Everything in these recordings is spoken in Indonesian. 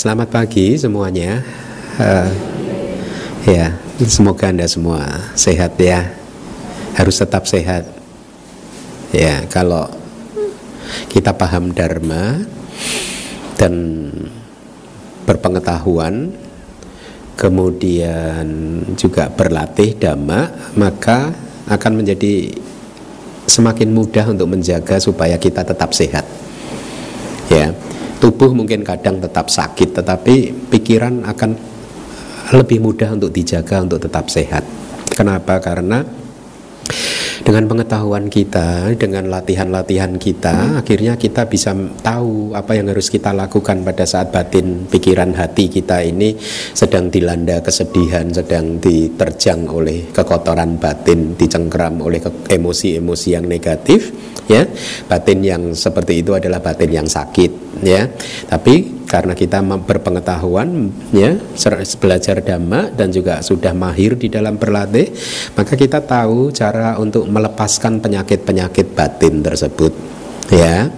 selamat pagi semuanya. Uh, ya, semoga anda semua sehat ya. Harus tetap sehat. Ya, kalau kita paham dharma dan berpengetahuan, kemudian juga berlatih dhamma, maka akan menjadi semakin mudah untuk menjaga supaya kita tetap sehat. Tubuh mungkin kadang tetap sakit tetapi pikiran akan lebih mudah untuk dijaga untuk tetap sehat. Kenapa? Karena dengan pengetahuan kita, dengan latihan-latihan kita, akhirnya kita bisa tahu apa yang harus kita lakukan pada saat batin pikiran hati kita ini sedang dilanda kesedihan, sedang diterjang oleh kekotoran batin, dicengkram oleh emosi-emosi yang negatif, ya. Batin yang seperti itu adalah batin yang sakit, ya. Tapi karena kita berpengetahuan ya belajar dhamma dan juga sudah mahir di dalam berlatih maka kita tahu cara untuk melepaskan penyakit-penyakit batin tersebut ya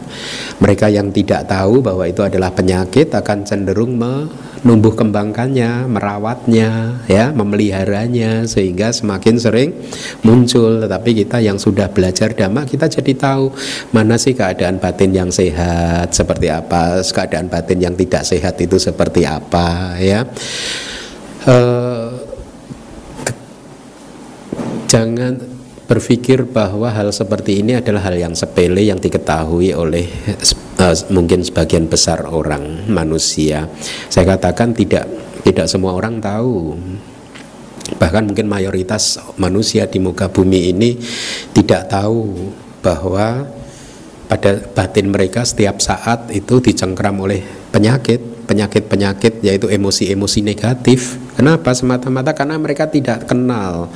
mereka yang tidak tahu bahwa itu adalah penyakit akan cenderung menumbuh kembangkannya, merawatnya, ya, memeliharanya sehingga semakin sering muncul. Tetapi kita yang sudah belajar dhamma kita jadi tahu mana sih keadaan batin yang sehat seperti apa, keadaan batin yang tidak sehat itu seperti apa, ya. Uh, jangan berpikir bahwa hal seperti ini adalah hal yang sepele yang diketahui oleh uh, mungkin sebagian besar orang manusia. Saya katakan tidak tidak semua orang tahu. Bahkan mungkin mayoritas manusia di muka bumi ini tidak tahu bahwa pada batin mereka setiap saat itu dicengkram oleh penyakit penyakit-penyakit yaitu emosi-emosi negatif. Kenapa? Semata-mata karena mereka tidak kenal,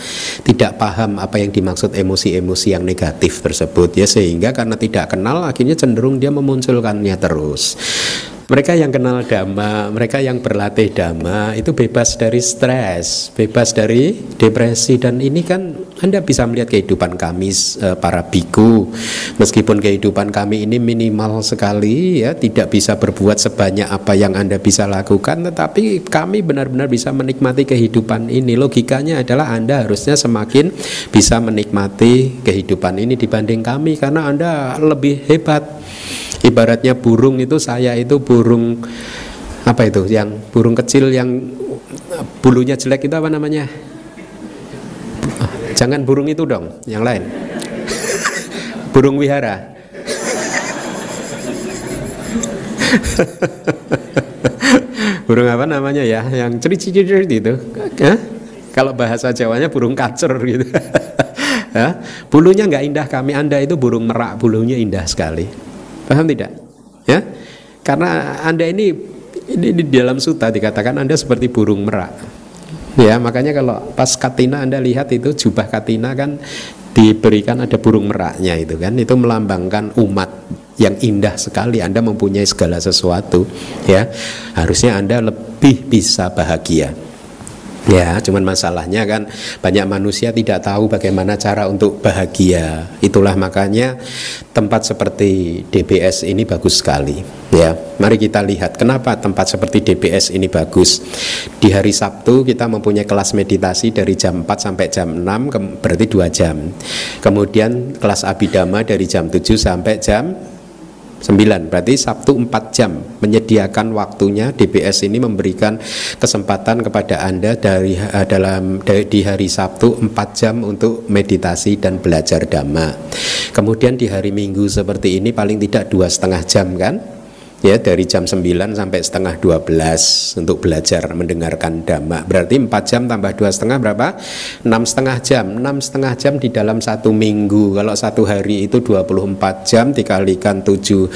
tidak paham apa yang dimaksud emosi-emosi yang negatif tersebut ya sehingga karena tidak kenal akhirnya cenderung dia memunculkannya terus. Mereka yang kenal dhamma, mereka yang berlatih dhamma itu bebas dari stres, bebas dari depresi dan ini kan Anda bisa melihat kehidupan kami eh, para biku. Meskipun kehidupan kami ini minimal sekali ya, tidak bisa berbuat sebanyak apa yang Anda bisa lakukan, tetapi kami benar-benar bisa menikmati kehidupan ini. Logikanya adalah Anda harusnya semakin bisa menikmati kehidupan ini dibanding kami karena Anda lebih hebat ibaratnya burung itu saya itu burung apa itu yang burung kecil yang bulunya jelek itu apa namanya? Jangan burung itu dong yang lain. Burung wihara. Burung apa namanya ya yang ceri-ceri itu. Hah? kalau bahasa Jawanya burung kacer gitu. Ya bulunya nggak indah kami anda itu burung merak bulunya indah sekali Paham tidak? Ya. Karena Anda ini ini di dalam suta dikatakan Anda seperti burung merak. Ya, makanya kalau pas katina Anda lihat itu jubah katina kan diberikan ada burung meraknya itu kan itu melambangkan umat yang indah sekali Anda mempunyai segala sesuatu ya harusnya Anda lebih bisa bahagia Ya, cuman masalahnya kan banyak manusia tidak tahu bagaimana cara untuk bahagia. Itulah makanya tempat seperti DBS ini bagus sekali. Ya, mari kita lihat kenapa tempat seperti DBS ini bagus. Di hari Sabtu kita mempunyai kelas meditasi dari jam 4 sampai jam 6, berarti 2 jam. Kemudian kelas abidama dari jam 7 sampai jam 9 berarti Sabtu 4 jam menyediakan waktunya. DBS ini memberikan kesempatan kepada Anda dari uh, dalam dari, di hari Sabtu 4 jam untuk meditasi dan belajar dhamma. Kemudian di hari Minggu seperti ini paling tidak dua setengah jam kan ya dari jam 9 sampai setengah 12 untuk belajar mendengarkan dhamma. Berarti 4 jam tambah dua setengah berapa? 6 setengah jam. 6 setengah jam di dalam satu minggu. Kalau satu hari itu 24 jam dikalikan 7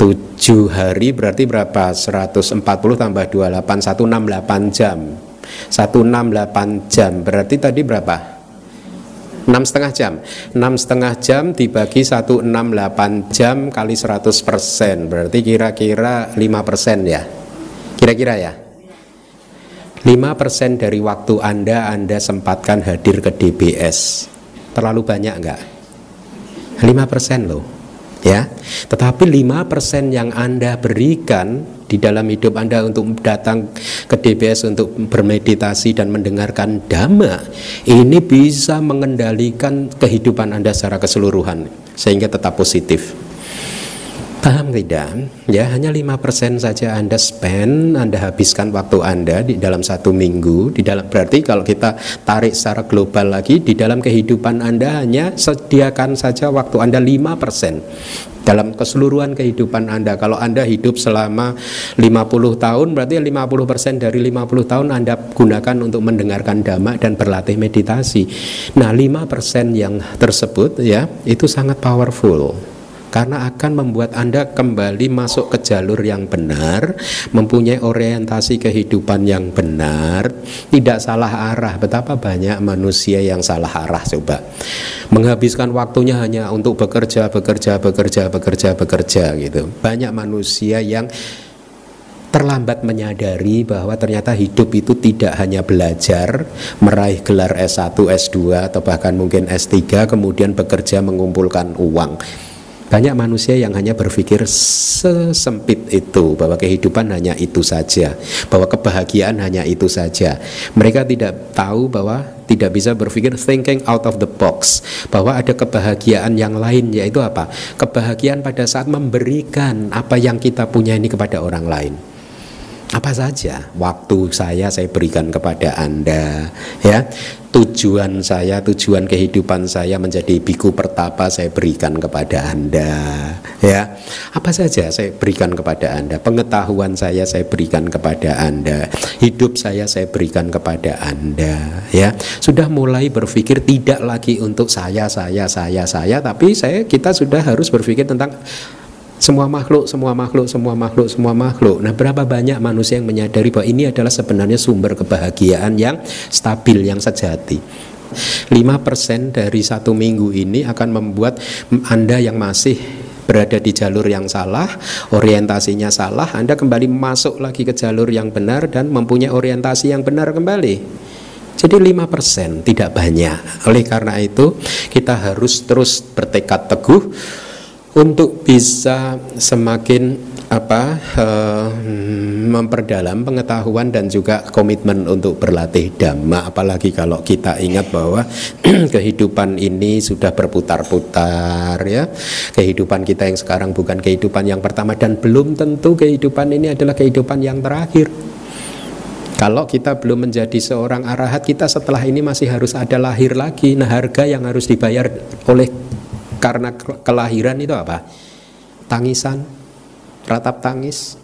7 hari berarti berapa? 140 tambah 28 168 jam. 168 jam. Berarti tadi berapa enam setengah jam. Enam setengah jam dibagi satu enam delapan jam kali seratus persen. Berarti kira-kira lima persen ya? Kira-kira ya? Lima persen dari waktu anda anda sempatkan hadir ke DBS terlalu banyak enggak? Lima persen loh ya tetapi lima persen yang anda berikan di dalam hidup Anda untuk datang ke DBS untuk bermeditasi dan mendengarkan dhamma, ini bisa mengendalikan kehidupan Anda secara keseluruhan sehingga tetap positif. Tidak? Ya, hanya 5% saja Anda spend, Anda habiskan waktu Anda di dalam satu minggu, di dalam berarti kalau kita tarik secara global lagi, di dalam kehidupan Anda hanya sediakan saja waktu Anda 5% dalam keseluruhan kehidupan Anda. Kalau Anda hidup selama 50 tahun, berarti 50% dari 50 tahun Anda gunakan untuk mendengarkan dhamma dan berlatih meditasi. Nah, 5% yang tersebut ya, itu sangat powerful karena akan membuat Anda kembali masuk ke jalur yang benar, mempunyai orientasi kehidupan yang benar, tidak salah arah. Betapa banyak manusia yang salah arah coba. Menghabiskan waktunya hanya untuk bekerja, bekerja, bekerja, bekerja, bekerja gitu. Banyak manusia yang terlambat menyadari bahwa ternyata hidup itu tidak hanya belajar, meraih gelar S1, S2 atau bahkan mungkin S3 kemudian bekerja mengumpulkan uang banyak manusia yang hanya berpikir sesempit itu bahwa kehidupan hanya itu saja, bahwa kebahagiaan hanya itu saja. Mereka tidak tahu bahwa tidak bisa berpikir thinking out of the box bahwa ada kebahagiaan yang lain yaitu apa? Kebahagiaan pada saat memberikan apa yang kita punya ini kepada orang lain apa saja? Waktu saya saya berikan kepada anda ya. Tujuan saya tujuan kehidupan saya menjadi biku pertapa saya berikan kepada anda ya. Apa saja saya berikan kepada anda? Pengetahuan saya saya berikan kepada anda. Hidup saya saya berikan kepada anda ya. Sudah mulai berpikir tidak lagi untuk saya saya saya saya tapi saya kita sudah harus berpikir tentang semua makhluk, semua makhluk, semua makhluk, semua makhluk. Nah, berapa banyak manusia yang menyadari bahwa ini adalah sebenarnya sumber kebahagiaan yang stabil, yang sejati. 5% dari satu minggu ini akan membuat Anda yang masih berada di jalur yang salah, orientasinya salah, Anda kembali masuk lagi ke jalur yang benar dan mempunyai orientasi yang benar kembali. Jadi 5% tidak banyak. Oleh karena itu, kita harus terus bertekad teguh untuk bisa semakin apa uh, memperdalam pengetahuan dan juga komitmen untuk berlatih dhamma apalagi kalau kita ingat bahwa kehidupan ini sudah berputar-putar ya kehidupan kita yang sekarang bukan kehidupan yang pertama dan belum tentu kehidupan ini adalah kehidupan yang terakhir kalau kita belum menjadi seorang arahat, kita setelah ini masih harus ada lahir lagi. Nah, harga yang harus dibayar oleh karena kelahiran itu apa? Tangisan, ratap tangis,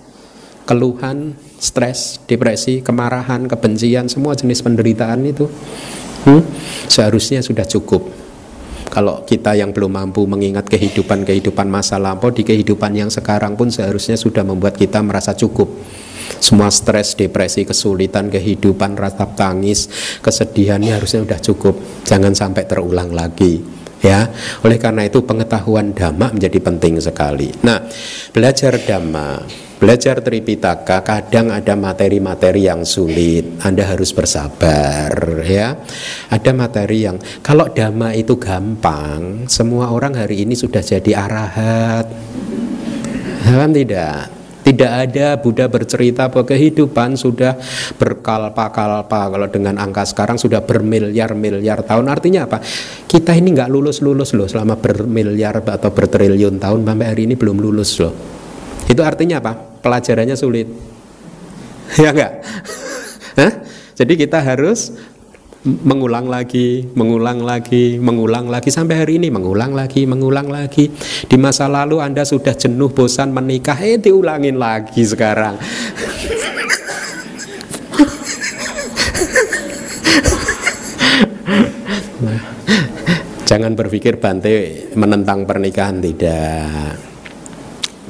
keluhan, stres, depresi, kemarahan, kebencian, semua jenis penderitaan itu hmm, seharusnya sudah cukup. Kalau kita yang belum mampu mengingat kehidupan-kehidupan masa lampau di kehidupan yang sekarang pun seharusnya sudah membuat kita merasa cukup. Semua stres, depresi, kesulitan kehidupan, ratap tangis, kesedihannya harusnya sudah cukup. Jangan sampai terulang lagi ya oleh karena itu pengetahuan dhamma menjadi penting sekali. Nah belajar dhamma belajar Tripitaka kadang ada materi-materi yang sulit. Anda harus bersabar ya. Ada materi yang kalau dhamma itu gampang semua orang hari ini sudah jadi arahat. Kan tidak tidak ada Buddha bercerita bahwa kehidupan sudah berkalpa-kalpa kalau dengan angka sekarang sudah bermiliar-miliar tahun. Artinya apa? Kita ini nggak lulus-lulus loh selama bermiliar atau bertriliun tahun sampai hari ini belum lulus loh. Itu artinya apa? Pelajarannya sulit. ya enggak? Jadi kita harus mengulang lagi, mengulang lagi, mengulang lagi sampai hari ini mengulang lagi, mengulang lagi. Di masa lalu Anda sudah jenuh, bosan menikah, eh diulangin lagi sekarang. Jangan berpikir Bante menentang pernikahan tidak.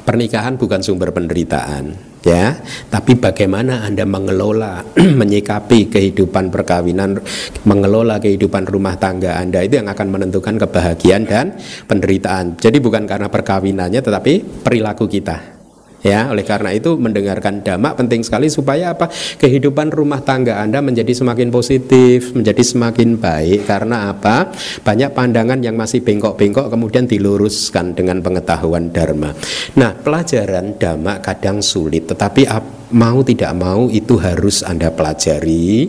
Pernikahan bukan sumber penderitaan ya tapi bagaimana anda mengelola menyikapi kehidupan perkawinan mengelola kehidupan rumah tangga anda? Itu yang akan menentukan kebahagiaan dan penderitaan. Jadi bukan karena perkawinannya tetapi perilaku kita Ya, oleh karena itu mendengarkan dhamma penting sekali supaya apa? Kehidupan rumah tangga Anda menjadi semakin positif, menjadi semakin baik karena apa? Banyak pandangan yang masih bengkok-bengkok kemudian diluruskan dengan pengetahuan dharma. Nah, pelajaran dhamma kadang sulit, tetapi mau tidak mau itu harus Anda pelajari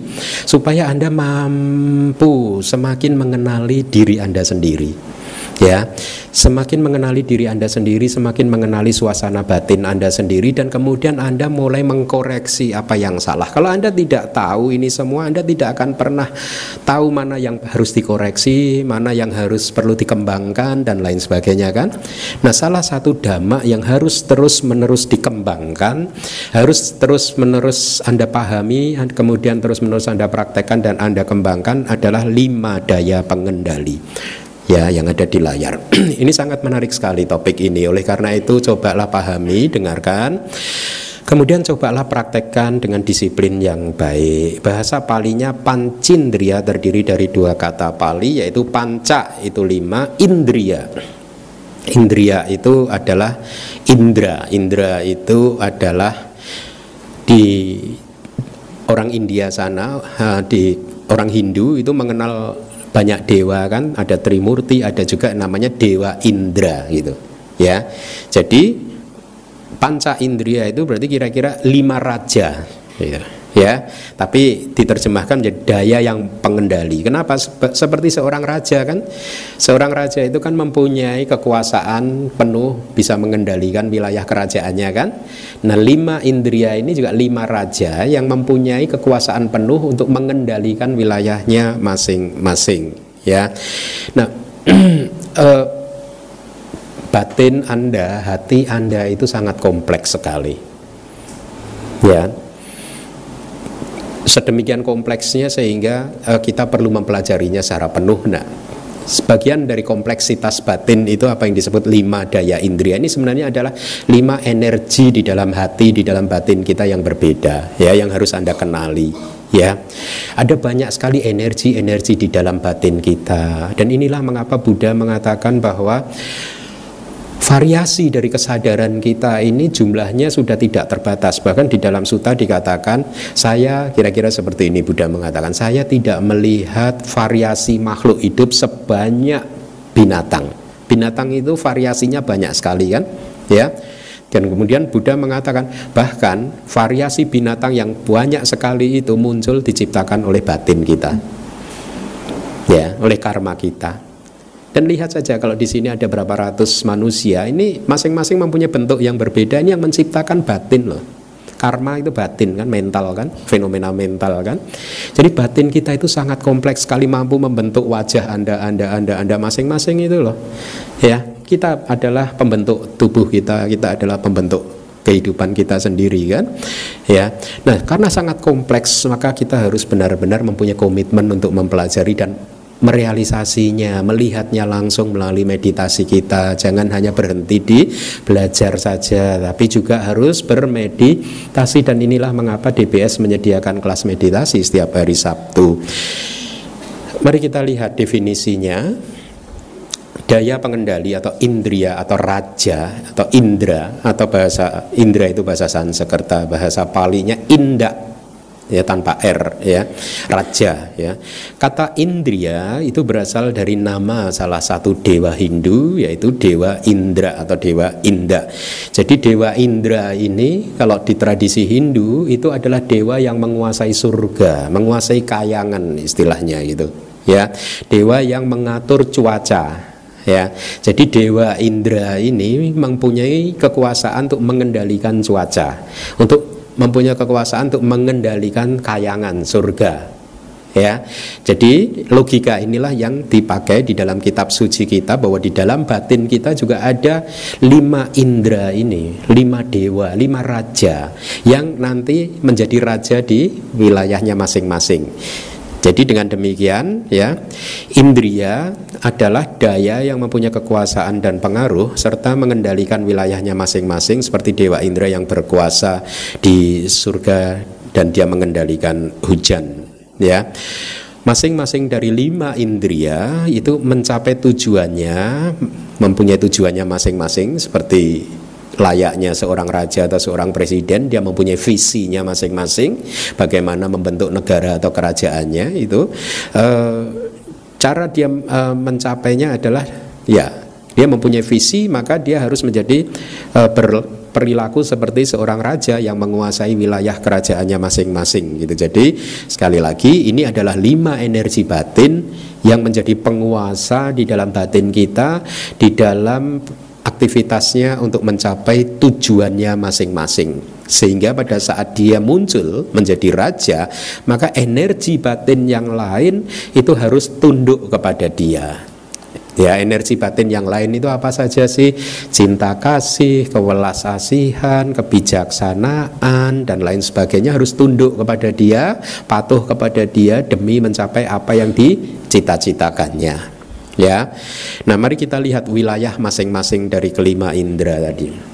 supaya Anda mampu semakin mengenali diri Anda sendiri ya. Semakin mengenali diri anda sendiri semakin mengenali suasana batin anda sendiri dan kemudian anda mulai mengkoreksi apa yang salah. Kalau anda tidak tahu ini semua anda tidak akan pernah tahu mana yang harus dikoreksi mana yang harus perlu dikembangkan dan lain sebagainya kan? Nah salah satu dhamma yang harus terus menerus dikembangkan harus terus menerus anda pahami kemudian terus menerus anda praktekkan dan anda kembangkan adalah lima daya pengendali ya yang ada di layar. ini sangat menarik sekali topik ini. Oleh karena itu cobalah pahami, dengarkan. Kemudian cobalah praktekkan dengan disiplin yang baik. Bahasa palinya pancindria terdiri dari dua kata pali yaitu panca itu lima, indria. Indria itu adalah indra. Indra itu adalah di orang India sana, di orang Hindu itu mengenal banyak dewa kan ada Trimurti ada juga namanya dewa Indra gitu ya. Jadi panca indria itu berarti kira-kira lima raja gitu ya. Tapi diterjemahkan menjadi daya yang pengendali. Kenapa? Seperti seorang raja kan? Seorang raja itu kan mempunyai kekuasaan penuh bisa mengendalikan wilayah kerajaannya kan? Nah lima indria ini juga lima raja yang mempunyai kekuasaan penuh untuk mengendalikan wilayahnya masing-masing ya. Nah eh, batin anda hati anda itu sangat kompleks sekali ya sedemikian kompleksnya sehingga uh, kita perlu mempelajarinya secara penuh. Nah, sebagian dari kompleksitas batin itu apa yang disebut lima daya indria. Ini sebenarnya adalah lima energi di dalam hati di dalam batin kita yang berbeda ya yang harus anda kenali ya. Ada banyak sekali energi-energi di dalam batin kita. Dan inilah mengapa Buddha mengatakan bahwa variasi dari kesadaran kita ini jumlahnya sudah tidak terbatas. Bahkan di dalam suta dikatakan saya kira-kira seperti ini Buddha mengatakan saya tidak melihat variasi makhluk hidup sebanyak binatang. Binatang itu variasinya banyak sekali kan? Ya. Dan kemudian Buddha mengatakan bahkan variasi binatang yang banyak sekali itu muncul diciptakan oleh batin kita. Ya oleh karma kita dan lihat saja kalau di sini ada berapa ratus manusia, ini masing-masing mempunyai bentuk yang berbeda. Ini yang menciptakan batin loh. Karma itu batin kan, mental kan, fenomena mental kan. Jadi batin kita itu sangat kompleks sekali mampu membentuk wajah Anda, Anda, Anda, Anda masing-masing itu loh. Ya, kita adalah pembentuk tubuh kita, kita adalah pembentuk kehidupan kita sendiri kan ya nah karena sangat kompleks maka kita harus benar-benar mempunyai komitmen untuk mempelajari dan merealisasinya, melihatnya langsung melalui meditasi kita. Jangan hanya berhenti di belajar saja, tapi juga harus bermeditasi dan inilah mengapa DBS menyediakan kelas meditasi setiap hari Sabtu. Mari kita lihat definisinya. Daya pengendali atau indria atau raja atau indra atau bahasa indra itu bahasa Sanskerta, bahasa palinya indak ya tanpa r ya raja ya. Kata Indria itu berasal dari nama salah satu dewa Hindu yaitu dewa Indra atau dewa Inda jadi dewa Indra ini kalau di tradisi Hindu itu adalah dewa yang menguasai surga menguasai kayangan istilahnya gitu ya. Dewa yang mengatur cuaca ya. Jadi dewa Indra ini mempunyai kekuasaan untuk mengendalikan cuaca, untuk mempunyai kekuasaan untuk mengendalikan kayangan surga. Ya. Jadi logika inilah yang dipakai di dalam kitab suci kita bahwa di dalam batin kita juga ada lima indera ini lima dewa lima raja yang nanti menjadi raja di wilayahnya masing-masing jadi dengan demikian ya indria adalah daya yang mempunyai kekuasaan dan pengaruh serta mengendalikan wilayahnya masing-masing seperti dewa Indra yang berkuasa di surga dan dia mengendalikan hujan ya. Masing-masing dari lima indria itu mencapai tujuannya, mempunyai tujuannya masing-masing seperti layaknya seorang raja atau seorang presiden dia mempunyai visinya masing-masing bagaimana membentuk negara atau kerajaannya itu uh, cara dia uh, mencapainya adalah ya dia mempunyai visi maka dia harus menjadi uh, ber, perilaku seperti seorang raja yang menguasai wilayah kerajaannya masing-masing gitu. Jadi sekali lagi ini adalah lima energi batin yang menjadi penguasa di dalam batin kita di dalam aktivitasnya untuk mencapai tujuannya masing-masing. Sehingga pada saat dia muncul menjadi raja, maka energi batin yang lain itu harus tunduk kepada dia. Ya, energi batin yang lain itu apa saja sih? Cinta kasih, kewelas asihan, kebijaksanaan dan lain sebagainya harus tunduk kepada dia, patuh kepada dia demi mencapai apa yang dicita-citakannya. Ya. Nah, mari kita lihat wilayah masing-masing dari kelima indera tadi.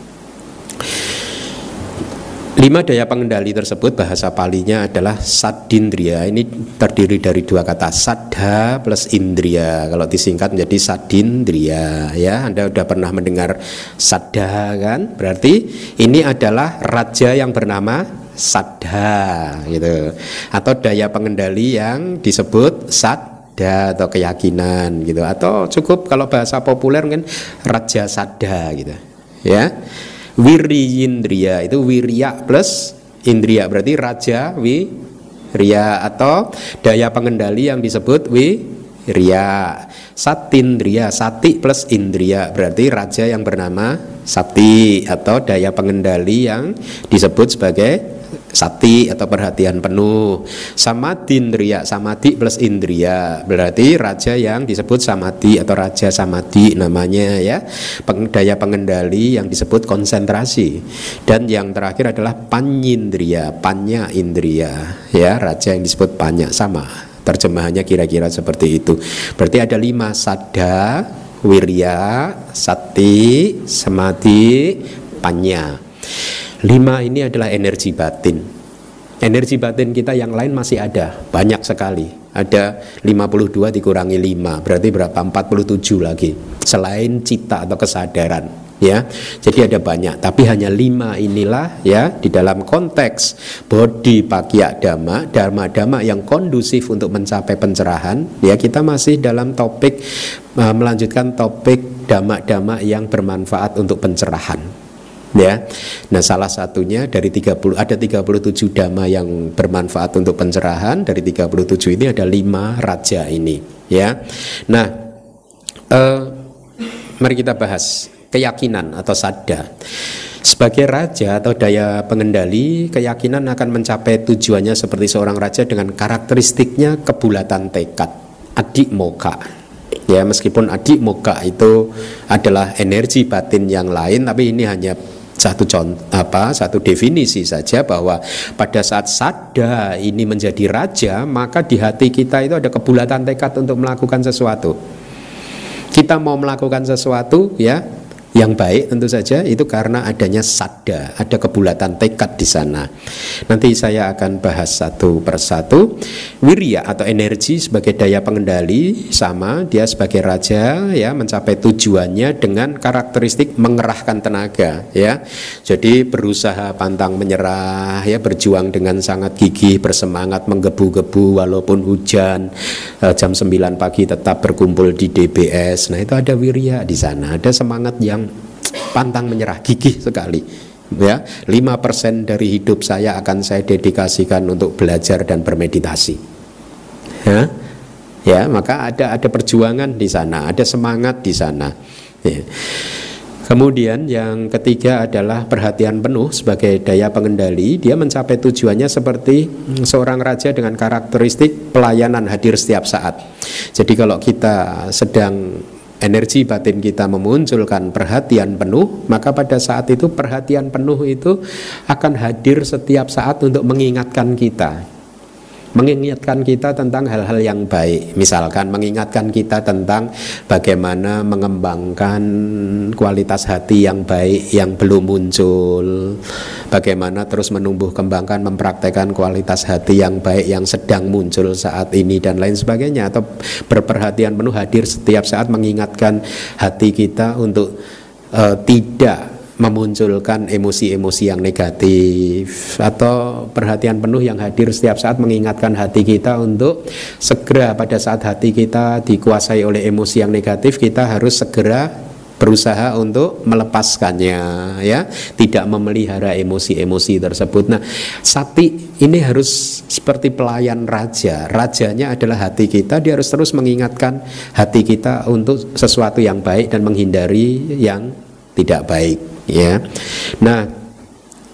Lima daya pengendali tersebut bahasa palinya adalah sadindria. Ini terdiri dari dua kata sadha plus indria. Kalau disingkat menjadi sadindria ya. Anda sudah pernah mendengar sadha kan? Berarti ini adalah raja yang bernama sadha gitu. Atau daya pengendali yang disebut sadha atau keyakinan gitu. Atau cukup kalau bahasa populer kan raja sada gitu ya. Wiriyindriya itu wirya plus indriya berarti raja wirya atau daya pengendali yang disebut wirya. Satindriya sati plus indriya berarti raja yang bernama sati atau daya pengendali yang disebut sebagai sati atau perhatian penuh. Samadhi indriya samadhi plus indriya. Berarti raja yang disebut samadhi atau raja samadhi namanya ya. Daya pengendali yang disebut konsentrasi. Dan yang terakhir adalah panyindriya panya indriya ya. Raja yang disebut panya sama. Terjemahannya kira-kira seperti itu. Berarti ada lima sada wirya sati samadhi panya Lima ini adalah energi batin. Energi batin kita yang lain masih ada, banyak sekali. Ada 52 dikurangi 5, berarti berapa? 47 lagi. Selain cita atau kesadaran, ya. Jadi ada banyak, tapi hanya lima inilah ya di dalam konteks body pakya dhamma, dharma dhamma yang kondusif untuk mencapai pencerahan, ya kita masih dalam topik uh, melanjutkan topik dhamma-dhamma yang bermanfaat untuk pencerahan ya. Nah, salah satunya dari 30 ada 37 dhamma yang bermanfaat untuk pencerahan, dari 37 ini ada lima raja ini, ya. Nah, eh, mari kita bahas keyakinan atau sadda. Sebagai raja atau daya pengendali, keyakinan akan mencapai tujuannya seperti seorang raja dengan karakteristiknya kebulatan tekad, adik moka, ya meskipun adik moka itu adalah energi batin yang lain tapi ini hanya satu contoh apa satu definisi saja bahwa pada saat sada ini menjadi raja maka di hati kita itu ada kebulatan tekad untuk melakukan sesuatu. Kita mau melakukan sesuatu ya yang baik tentu saja itu karena adanya sada, ada kebulatan tekad di sana. Nanti saya akan bahas satu persatu. Wirya atau energi sebagai daya pengendali sama dia sebagai raja ya mencapai tujuannya dengan karakteristik mengerahkan tenaga ya. Jadi berusaha pantang menyerah ya berjuang dengan sangat gigih, bersemangat menggebu-gebu walaupun hujan eh, jam 9 pagi tetap berkumpul di DBS. Nah, itu ada wirya di sana, ada semangat yang pantang menyerah, gigih sekali. Ya, 5% dari hidup saya akan saya dedikasikan untuk belajar dan bermeditasi. Ya, ya maka ada ada perjuangan di sana, ada semangat di sana. Ya. Kemudian yang ketiga adalah perhatian penuh sebagai daya pengendali. Dia mencapai tujuannya seperti seorang raja dengan karakteristik pelayanan hadir setiap saat. Jadi kalau kita sedang energi batin kita memunculkan perhatian penuh, maka pada saat itu perhatian penuh itu akan hadir setiap saat untuk mengingatkan kita mengingatkan kita tentang hal-hal yang baik. Misalkan mengingatkan kita tentang bagaimana mengembangkan kualitas hati yang baik yang belum muncul. Bagaimana terus menumbuh kembangkan mempraktekkan kualitas hati yang baik yang sedang muncul saat ini dan lain sebagainya. Atau berperhatian penuh hadir setiap saat mengingatkan hati kita untuk uh, tidak memunculkan emosi-emosi yang negatif atau perhatian penuh yang hadir setiap saat mengingatkan hati kita untuk segera pada saat hati kita dikuasai oleh emosi yang negatif kita harus segera berusaha untuk melepaskannya ya. Tidak memelihara emosi-emosi tersebut. Nah sati ini harus seperti pelayan raja. Rajanya adalah hati kita. Dia harus terus mengingatkan hati kita untuk sesuatu yang baik dan menghindari yang tidak baik ya. Nah,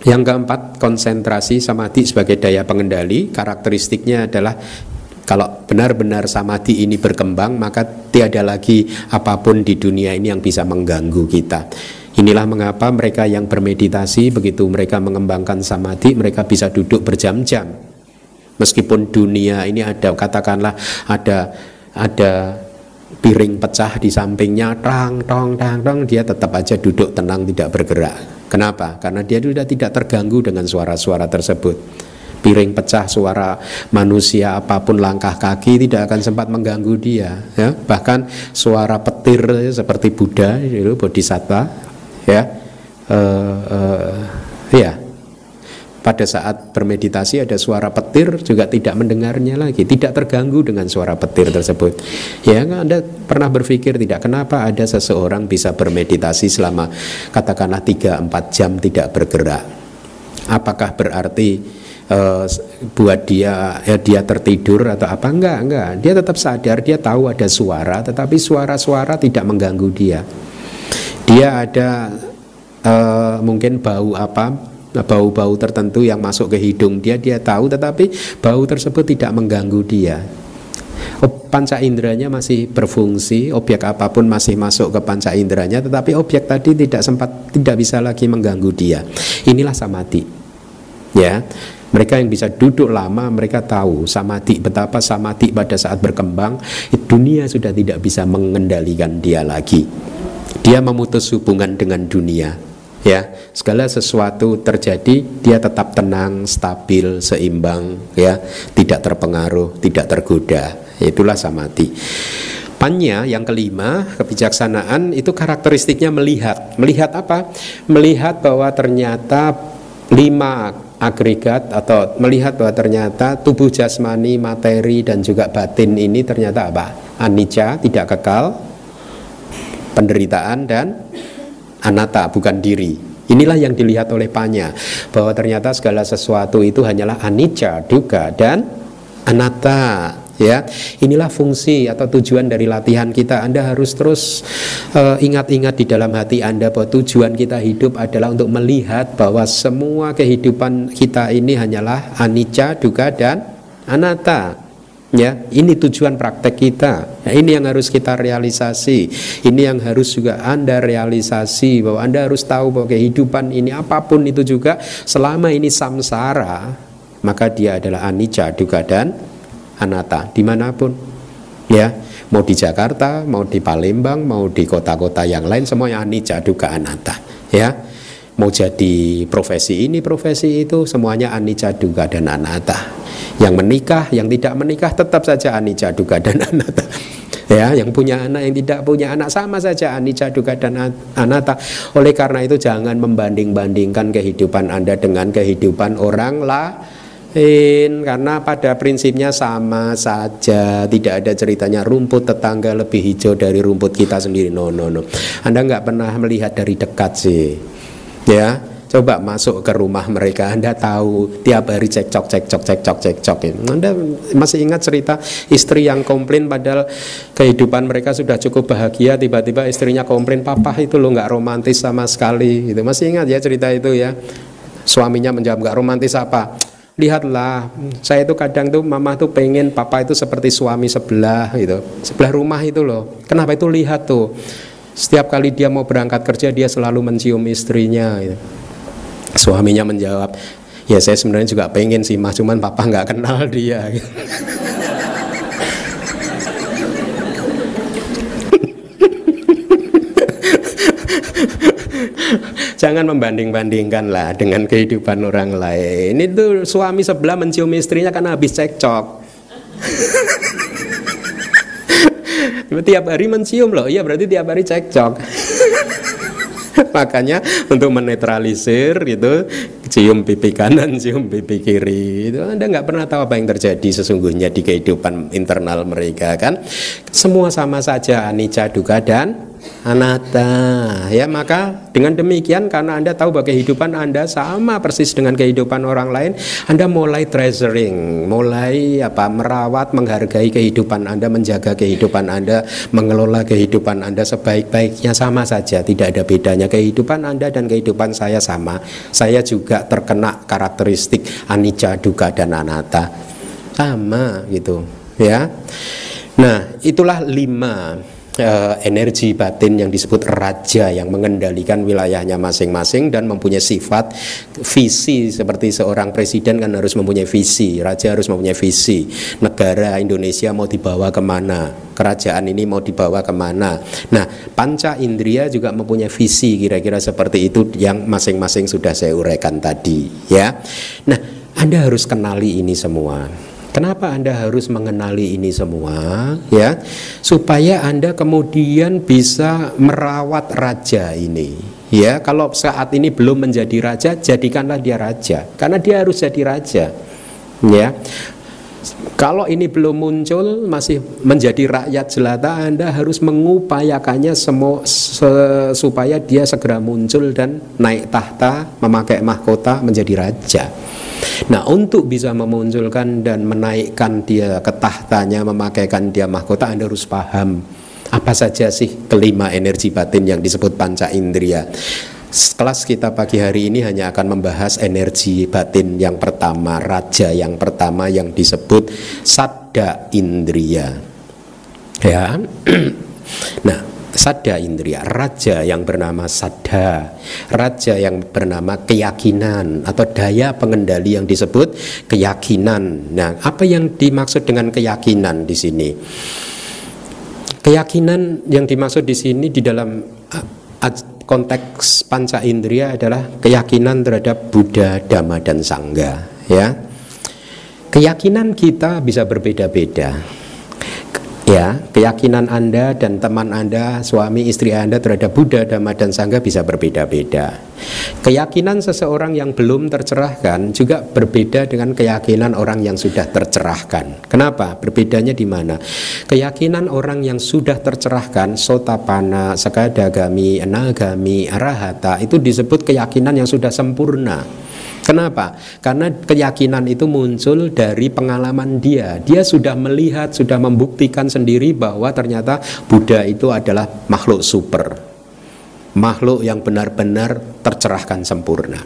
yang keempat, konsentrasi samadhi sebagai daya pengendali, karakteristiknya adalah kalau benar-benar samadhi ini berkembang, maka tiada lagi apa pun di dunia ini yang bisa mengganggu kita. Inilah mengapa mereka yang bermeditasi begitu mereka mengembangkan samadhi, mereka bisa duduk berjam-jam. Meskipun dunia ini ada katakanlah ada ada piring pecah di sampingnya tang tong tang tong dia tetap aja duduk tenang tidak bergerak. Kenapa? Karena dia sudah tidak terganggu dengan suara-suara tersebut. Piring pecah suara manusia apa pun langkah kaki tidak akan sempat mengganggu dia ya. Bahkan suara petir seperti Buddha itu bodhisattva ya. Uh, uh, ya pada saat bermeditasi ada suara petir juga tidak mendengarnya lagi, tidak terganggu dengan suara petir tersebut. Ya, Anda pernah berpikir tidak kenapa ada seseorang bisa bermeditasi selama katakanlah 3 4 jam tidak bergerak? Apakah berarti uh, buat dia ya dia tertidur atau apa enggak enggak dia tetap sadar dia tahu ada suara tetapi suara-suara tidak mengganggu dia dia ada uh, mungkin bau apa bau-bau tertentu yang masuk ke hidung dia dia tahu tetapi bau tersebut tidak mengganggu dia. Panca inderanya masih berfungsi objek apa pun masih masuk ke panca inderanya tetapi objek tadi tidak sempat tidak bisa lagi mengganggu dia. Inilah samadhi ya. Mereka yang bisa duduk lama mereka tahu samadhi betapa samadhi pada saat berkembang dunia sudah tidak bisa mengendalikan dia lagi. Dia memutus hubungan dengan dunia ya segala sesuatu terjadi dia tetap tenang stabil seimbang ya tidak terpengaruh tidak tergoda itulah samadhi Panya yang kelima, kebijaksanaan itu karakteristiknya melihat. Melihat apa? Melihat bahwa ternyata lima agregat atau melihat bahwa ternyata tubuh jasmani, materi dan juga batin ini ternyata apa? Anicca, tidak kekal, penderitaan dan anata bukan diri. Inilah yang dilihat oleh Panya bahwa ternyata segala sesuatu itu hanyalah anicca, duga dan anatta ya. Inilah fungsi atau tujuan dari latihan kita. Anda harus terus uh, ingat-ingat di dalam hati Anda bahwa tujuan kita hidup adalah untuk melihat bahwa semua kehidupan kita ini hanyalah anicca, duga dan anatta Ya, ini tujuan praktek kita. Ya, ini yang harus kita realisasi. Ini yang harus juga Anda realisasi bahwa Anda harus tahu bahwa kehidupan ini apa pun itu juga selama ini samsara, maka dia adalah anicca, duga dan anatta di mana pun. Ya, mau di Jakarta, mau di Palembang, mau di kota-kota yang lain semuanya anicca, duga, anatta. Ya, mau jadi profesi ini, profesi itu semuanya anicca, duga dan anatta yang menikah, yang tidak menikah tetap saja anicca duga dan anatta. Ya, yang punya anak, yang tidak punya anak sama saja anicca duga dan anatta. Oleh karena itu jangan membanding-bandingkan kehidupan Anda dengan kehidupan orang lain karena pada prinsipnya sama saja. Tidak ada ceritanya rumput tetangga lebih hijau dari rumput kita sendiri. No no no. Anda nggak pernah melihat dari dekat sih ya Coba masuk ke rumah mereka, Anda tahu tiap hari cekcok, cekcok, cekcok, cekcok. Anda masih ingat cerita istri yang komplain padahal kehidupan mereka sudah cukup bahagia, tiba-tiba istrinya komplain, papa itu lo nggak romantis sama sekali. Gitu. Masih ingat ya cerita itu ya? Suaminya menjawab nggak romantis apa? lihatlah saya itu kadang tuh mama tuh pengen papa itu seperti suami sebelah gitu sebelah rumah itu loh kenapa itu lihat tuh setiap kali dia mau berangkat kerja dia selalu mencium istrinya gitu. Suaminya menjawab, ya saya sebenarnya juga pengen sih mas, cuman papa nggak kenal dia. Jangan membanding-bandingkan lah dengan kehidupan orang lain. Ini tuh suami sebelah mencium istrinya kan habis cekcok. tiap hari mencium loh, iya berarti tiap hari cekcok. Makanya untuk menetralisir itu cium pipi kanan, cium pipi kiri itu Anda nggak pernah tahu apa yang terjadi sesungguhnya di kehidupan internal mereka kan. Semua sama saja anicca duka dan anatta. Ya maka dengan demikian karena anda tahu bahwa kehidupan anda sama persis dengan kehidupan orang lain anda mulai treasuring mulai apa merawat menghargai kehidupan anda menjaga kehidupan anda mengelola kehidupan anda sebaik-baiknya sama saja. Tidak ada bedanya. Kehidupan anda dan kehidupan saya sama. Saya juga terkena karakteristik anicca duka dan anatta. Sama gitu ya. Nah itulah lima uh, energi batin yang disebut raja yang mengendalikan wilayahnya masing-masing dan mempunyai sifat visi. Seperti seorang presiden kan harus mempunyai visi raja harus mempunyai visi. Negara Indonesia mau dibawa ke mana? Kerajaan ini mau dibawa ke mana? Nah panca indria juga mempunyai visi kira-kira seperti itu yang masing-masing sudah saya uraikan tadi ya. Nah anda harus kenali ini semua Kenapa Anda harus mengenali ini semua ya? Supaya Anda kemudian bisa merawat raja ini. Ya, kalau saat ini belum menjadi raja, jadikanlah dia raja karena dia harus jadi raja. Ya. Kalau ini belum muncul masih menjadi rakyat jelata Anda harus mengupayakannya semua se, supaya dia segera muncul dan naik tahta memakai mahkota menjadi raja. Nah untuk bisa memunculkan dan menaikkan dia ke tahtanya memakaikan dia mahkota Anda harus paham apa saja sih kelima energi batin yang disebut panca indria Kelas kita pagi hari ini hanya akan membahas energi batin yang pertama, raja yang pertama yang disebut sadda indria. Ya. nah, Sada Indria, raja yang bernama Sada, raja yang bernama keyakinan atau daya pengendali yang disebut keyakinan. Nah, apa yang dimaksud dengan keyakinan di sini? Keyakinan yang dimaksud di sini di dalam konteks panca indria adalah keyakinan terhadap Buddha, Dhamma dan Sangha, ya. Keyakinan kita bisa berbeda-beda ya keyakinan anda dan teman anda suami istri anda terhadap Buddha Dhamma dan Sangha bisa berbeda-beda. Keyakinan seseorang yang belum tercerahkan juga berbeda dengan keyakinan orang yang sudah tercerahkan. Kenapa? Berbedanya di mana? Keyakinan orang yang sudah tercerahkan sotapana sekadagami anagami arahata itu disebut keyakinan yang sudah sempurna Kenapa? Karena keyakinan itu muncul dari pengalaman dia. Dia sudah melihat, sudah membuktikan sendiri bahwa ternyata Buddha itu adalah makhluk super. Makhluk yang benar-benar tercerahkan sempurna.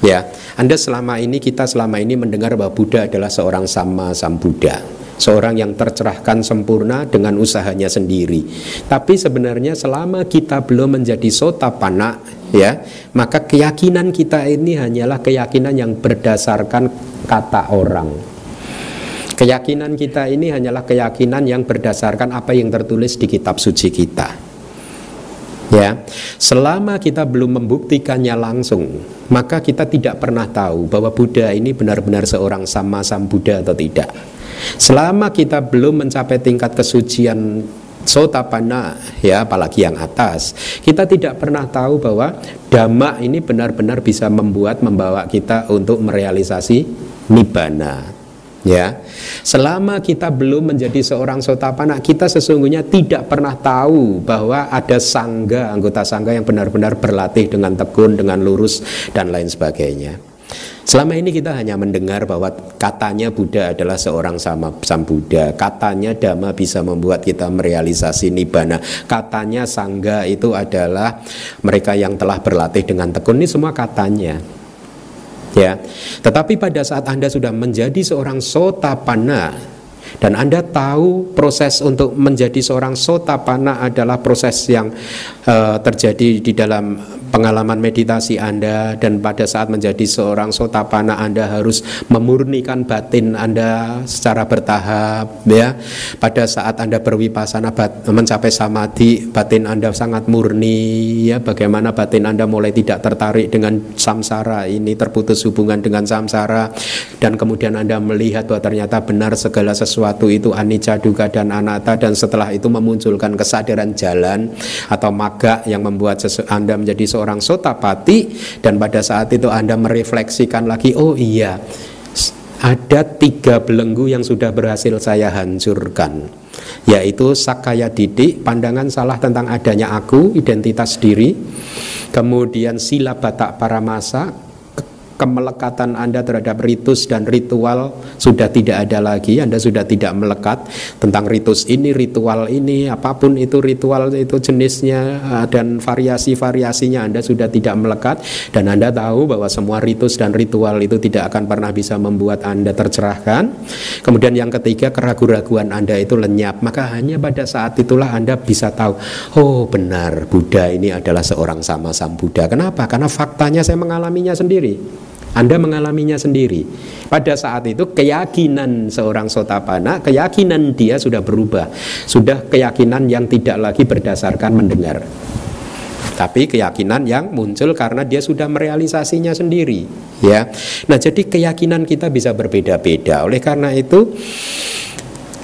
Ya, Anda selama ini kita selama ini mendengar bahwa Buddha adalah seorang sama sam Buddha seorang yang tercerahkan sempurna dengan usahanya sendiri. Tapi sebenarnya selama kita belum menjadi sotapana ya, maka keyakinan kita ini hanyalah keyakinan yang berdasarkan kata orang. Keyakinan kita ini hanyalah keyakinan yang berdasarkan apa yang tertulis di kitab suci kita. Ya, selama kita belum membuktikannya langsung, maka kita tidak pernah tahu bahwa Buddha ini benar-benar seorang sama sam Buddha atau tidak. Selama kita belum mencapai tingkat kesucian sotapana ya apalagi yang atas. Kita tidak pernah tahu bahwa dhamma ini benar-benar bisa membuat membawa kita untuk merealisasi nibbana ya. Selama kita belum menjadi seorang sotapana kita sesungguhnya tidak pernah tahu bahwa ada sangga anggota sangga yang benar-benar berlatih dengan tekun dengan lurus dan lain sebagainya Selama ini kita hanya mendengar bahwa katanya Buddha adalah seorang sama Sam Buddha, katanya Dhamma bisa membuat kita merealisasi nibbana, katanya Sangga itu adalah mereka yang telah berlatih dengan tekun. Ini semua katanya. Ya. Tetapi pada saat Anda sudah menjadi seorang sotapana dan Anda tahu proses untuk menjadi seorang sotapana adalah proses yang uh, terjadi di dalam pengalaman meditasi Anda dan pada saat menjadi seorang sotapana Anda harus memurnikan batin Anda secara bertahap ya. Pada saat Anda berwipasana mencapai samadhi batin Anda sangat murni ya bagaimana batin Anda mulai tidak tertarik dengan samsara ini terputus hubungan dengan samsara dan kemudian Anda melihat bahwa ternyata benar segala sesuatu itu anicca duga dan anatta dan setelah itu memunculkan kesadaran jalan atau maga yang membuat Anda menjadi seorang sotapati dan pada saat itu Anda merefleksikan lagi oh iya ada tiga belenggu yang sudah berhasil saya hancurkan yaitu sakaya didik pandangan salah tentang adanya aku identitas diri kemudian sila batak para masa kemelekatan Anda terhadap ritus dan ritual sudah tidak ada lagi, Anda sudah tidak melekat tentang ritus ini, ritual ini, apa pun itu ritual itu jenisnya eh, dan variasi-variasinya Anda sudah tidak melekat dan Anda tahu bahwa semua ritus dan ritual itu tidak akan pernah bisa membuat Anda tercerahkan. Kemudian yang ketiga keraguan-raguan Anda itu lenyap, maka hanya pada saat itulah Anda bisa tahu, oh benar Buddha ini adalah seorang sama sam Buddha. Kenapa? Karena faktanya saya mengalaminya sendiri. Anda mengalaminya sendiri. Pada saat itu keyakinan seorang sotapana, keyakinan dia sudah berubah. Sudah keyakinan yang tidak lagi berdasarkan mendengar. Tapi keyakinan yang muncul karena dia sudah merealisasinya sendiri, ya. Nah, jadi keyakinan kita bisa berbeda-beda. Oleh karena itu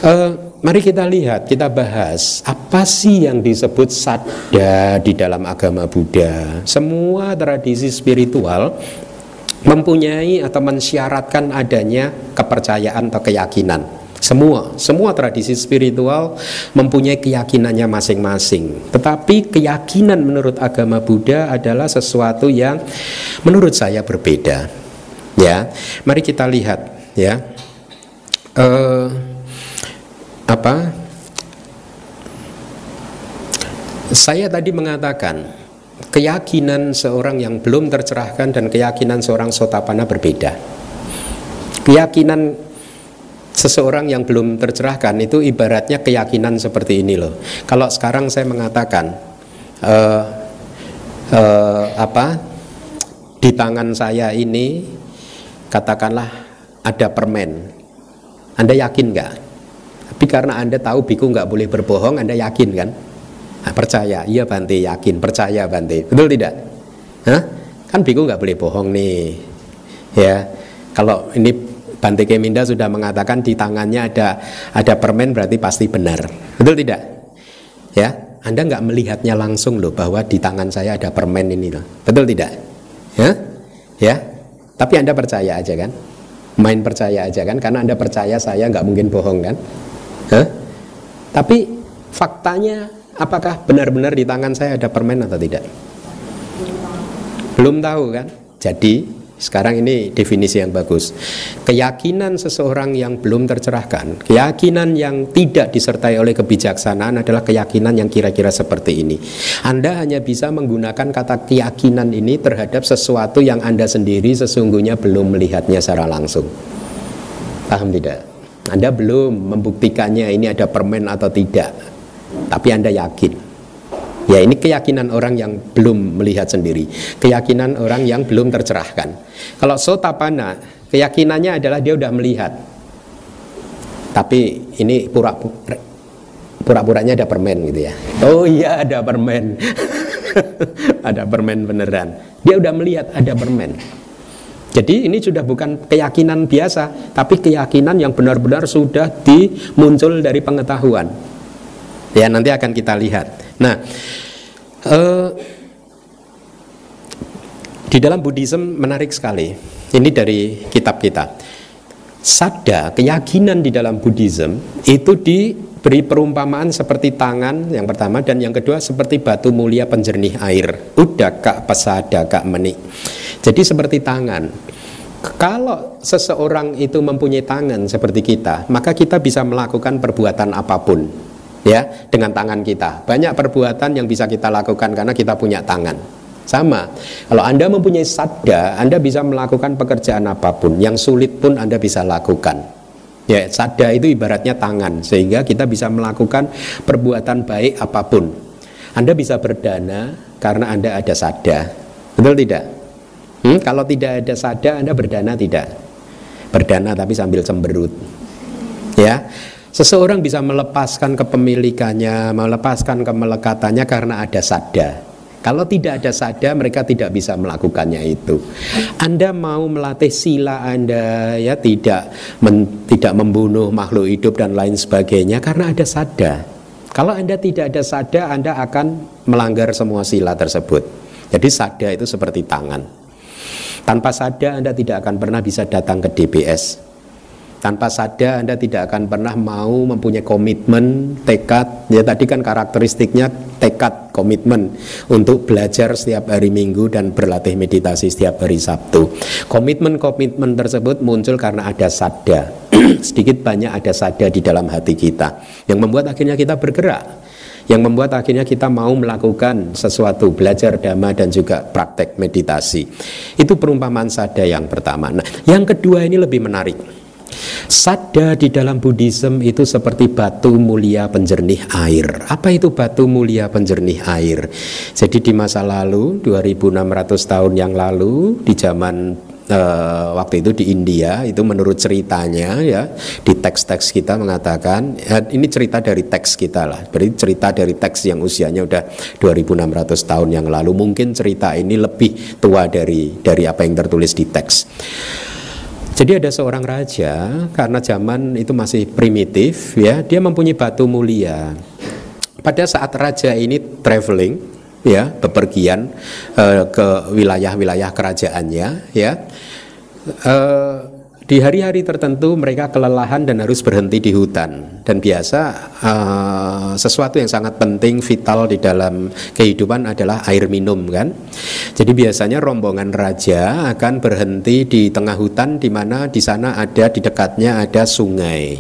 uh, mari kita lihat, kita bahas apa sih yang disebut sadda di dalam agama Buddha. Semua tradisi spiritual mempunyai atau mensyaratkan adanya kepercayaan atau keyakinan. Semua, semua tradisi spiritual mempunyai keyakinannya masing-masing. Tetapi keyakinan menurut agama Buddha adalah sesuatu yang menurut saya berbeda. Ya, mari kita lihat ya. Uh, apa? Saya tadi mengatakan keyakinan seorang yang belum tercerahkan dan keyakinan seorang sotapana berbeda. Keyakinan seseorang yang belum tercerahkan itu ibaratnya keyakinan seperti ini loh. Kalau sekarang saya mengatakan uh, uh, apa di tangan saya ini katakanlah ada permen, Anda yakin nggak? Tapi karena Anda tahu biku nggak boleh berbohong, Anda yakin kan? Nah, percaya, iya Bante yakin, percaya Bante, betul tidak? Hah? Kan biku nggak boleh bohong nih, ya. Kalau ini Bante Keminda sudah mengatakan di tangannya ada ada permen berarti pasti benar, betul tidak? Ya, Anda nggak melihatnya langsung loh bahwa di tangan saya ada permen ini loh, betul tidak? Ya, ya. Tapi Anda percaya aja kan? Main percaya aja kan? Karena Anda percaya saya nggak mungkin bohong kan? Hah? Tapi faktanya apakah benar-benar di tangan saya ada permen atau tidak? Belum tahu kan? Jadi sekarang ini definisi yang bagus. Keyakinan seseorang yang belum tercerahkan, keyakinan yang tidak disertai oleh kebijaksanaan adalah keyakinan yang kira-kira seperti ini. Anda hanya bisa menggunakan kata keyakinan ini terhadap sesuatu yang Anda sendiri sesungguhnya belum melihatnya secara langsung. Paham tidak? Anda belum membuktikannya ini ada permen atau tidak tapi Anda yakin. Ya ini keyakinan orang yang belum melihat sendiri, keyakinan orang yang belum tercerahkan. Kalau sotapana, keyakinannya adalah dia udah melihat. Tapi ini pura pura-puranya ada permen gitu ya. Oh iya ada permen. ada permen beneran. Dia udah melihat ada permen. Jadi ini sudah bukan keyakinan biasa, tapi keyakinan yang benar-benar sudah dimuncul dari pengetahuan. Ya nanti akan kita lihat. Nah, uh, di dalam Buddhism menarik sekali. Ini dari kitab kita. Sada, keyakinan di dalam Buddhism itu diberi perumpamaan seperti tangan yang pertama dan yang kedua seperti batu mulia penjernih air. Udaka kak menik. Jadi seperti tangan. Kalau seseorang itu mempunyai tangan seperti kita, maka kita bisa melakukan perbuatan apa pun ya dengan tangan kita. Banyak perbuatan yang bisa kita lakukan karena kita punya tangan. Sama, kalau Anda mempunyai sadda, Anda bisa melakukan pekerjaan apa pun, yang sulit pun Anda bisa lakukan. Ya, sadda itu ibaratnya tangan, sehingga kita bisa melakukan perbuatan baik apa pun. Anda bisa berdana karena Anda ada sadda. Betul tidak? Hmm? Kalau tidak ada sada, Anda berdana tidak? Berdana tapi sambil cemberut. Ya, seseorang bisa melepaskan kepemilikannya, melepaskan kemelekatannya karena ada sada. Kalau tidak ada sada, mereka tidak bisa melakukannya itu. Anda mau melatih sila Anda ya tidak men, tidak membunuh makhluk hidup dan lain sebagainya karena ada sada. Kalau Anda tidak ada sada, Anda akan melanggar semua sila tersebut. Jadi sada itu seperti tangan. Tanpa sada Anda tidak akan pernah bisa datang ke DPS tanpa sadar Anda tidak akan pernah mau mempunyai komitmen, tekad. Ya tadi kan karakteristiknya tekad, komitmen untuk belajar setiap hari Minggu dan berlatih meditasi setiap hari Sabtu. Komitmen-komitmen tersebut muncul karena ada sadar. Sedikit banyak ada sadar di dalam hati kita yang membuat akhirnya kita bergerak yang membuat akhirnya kita mau melakukan sesuatu belajar dhamma dan juga praktek meditasi itu perumpamaan sada yang pertama nah yang kedua ini lebih menarik Sada di dalam Buddhism itu seperti batu mulia penjernih air. Apa itu batu mulia penjernih air? Jadi di masa lalu, 2600 tahun yang lalu, di zaman uh, waktu itu di India itu menurut ceritanya ya di teks-teks kita mengatakan ya, ini cerita dari teks kita lah berarti cerita dari teks yang usianya udah 2600 tahun yang lalu mungkin cerita ini lebih tua dari dari apa yang tertulis di teks jadi ada seorang raja karena zaman itu masih primitif ya, dia mempunyai batu mulia. Pada saat raja ini traveling ya, bepergian uh, ke wilayah-wilayah kerajaannya ya. Uh, di hari-hari tertentu mereka kelelahan dan harus berhenti di hutan dan biasa uh, sesuatu yang sangat penting vital di dalam kehidupan adalah air minum kan. Jadi biasanya rombongan raja akan berhenti di tengah hutan di mana di sana ada di dekatnya ada sungai.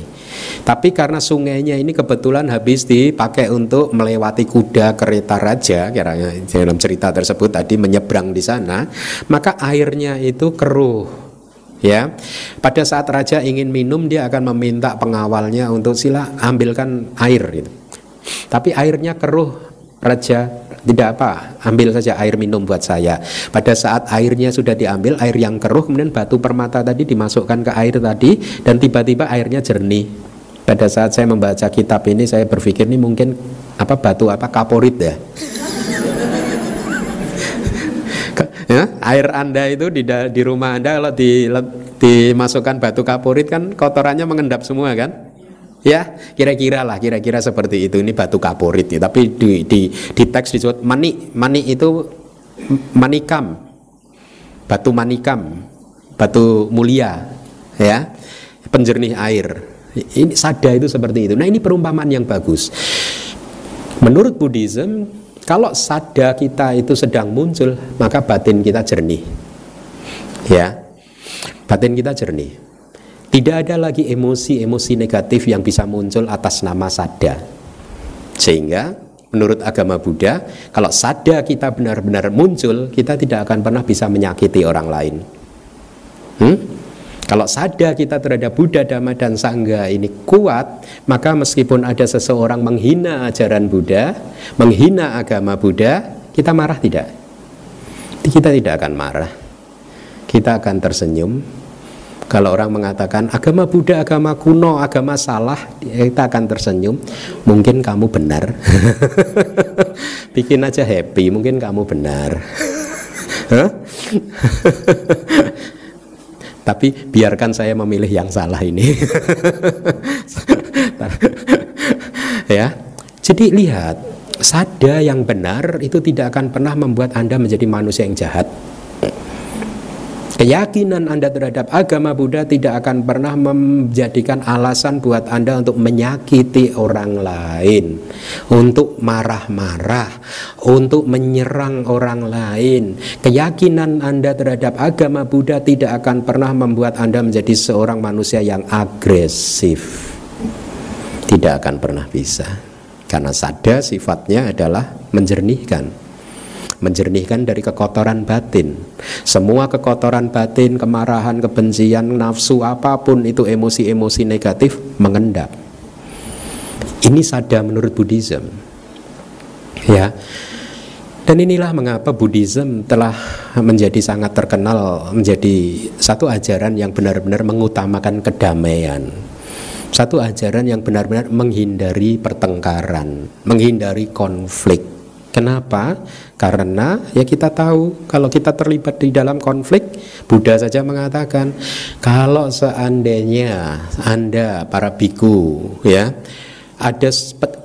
Tapi karena sungainya ini kebetulan habis dipakai untuk melewati kuda kereta raja, kira dalam cerita tersebut tadi menyeberang di sana, maka airnya itu keruh ya. Pada saat raja ingin minum dia akan meminta pengawalnya untuk sila ambilkan air gitu. Tapi airnya keruh raja tidak apa ambil saja air minum buat saya. Pada saat airnya sudah diambil air yang keruh kemudian batu permata tadi dimasukkan ke air tadi dan tiba-tiba airnya jernih. Pada saat saya membaca kitab ini saya berpikir ini mungkin apa batu apa kaporit ya air anda itu di, di rumah anda kalau di, dimasukkan batu kapurit kan kotorannya mengendap semua kan? Ya kira-kira lah kira-kira seperti itu. Ini batu kapurit ya. tapi di, di, di teks disebut mani mani itu manikam. Batu manikam batu mulia ya. Penjernih air. Ini sada itu seperti itu. Nah ini perumpamaan yang bagus. Menurut Buddhism kalau sada kita itu sedang muncul, maka batin kita jernih. Ya. Batin kita jernih. Tidak ada lagi emosi-emosi negatif yang bisa muncul atas nama sada. Sehingga menurut agama Buddha, kalau sada kita benar-benar muncul, kita tidak akan pernah bisa menyakiti orang lain. Hmm? Kalau sadar kita terhadap Buddha, Dhamma, dan Sangha ini kuat, maka meskipun ada seseorang menghina ajaran Buddha, menghina agama Buddha, kita marah tidak? Kita tidak akan marah. Kita akan tersenyum. Kalau orang mengatakan agama Buddha, agama kuno, agama salah, kita akan tersenyum. Mungkin kamu benar. Bikin aja happy, mungkin kamu benar. tapi biarkan saya memilih yang salah ini. ya. Jadi lihat, sada yang benar itu tidak akan pernah membuat Anda menjadi manusia yang jahat. Keyakinan Anda terhadap agama Buddha tidak akan pernah menjadikan alasan buat Anda untuk menyakiti orang lain, untuk marah-marah, untuk menyerang orang lain. Keyakinan Anda terhadap agama Buddha tidak akan pernah membuat Anda menjadi seorang manusia yang agresif. Tidak akan pernah bisa. Karena sada sifatnya adalah menjernihkan menjernihkan dari kekotoran batin. Semua kekotoran batin, kemarahan, kebencian, nafsu apa pun itu emosi-emosi negatif mengendap. Ini sada menurut Buddhism. Ya. Dan inilah mengapa Buddhism telah menjadi sangat terkenal menjadi satu ajaran yang benar-benar mengutamakan kedamaian. Satu ajaran yang benar-benar menghindari pertengkaran, menghindari konflik. Kenapa? Karena ya kita tahu kalau kita terlibat di dalam konflik, Buddha saja mengatakan kalau seandainya Anda para biku ya ada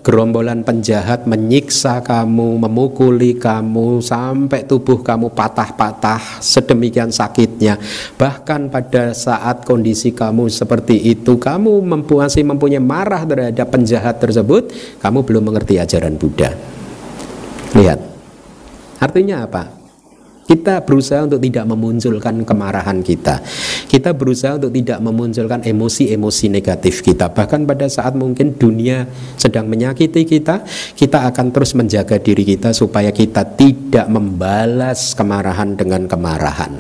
gerombolan penjahat menyiksa kamu, memukuli kamu sampai tubuh kamu patah-patah sedemikian sakitnya. Bahkan pada saat kondisi kamu seperti itu, kamu masih mempunyai marah terhadap penjahat tersebut, kamu belum mengerti ajaran Buddha. Lihat. Artinya apa? Kita berusaha untuk tidak memunculkan kemarahan kita. Kita berusaha untuk tidak memunculkan emosi-emosi negatif kita. Bahkan pada saat mungkin dunia sedang menyakiti kita, kita akan terus menjaga diri kita supaya kita tidak membalas kemarahan dengan kemarahan.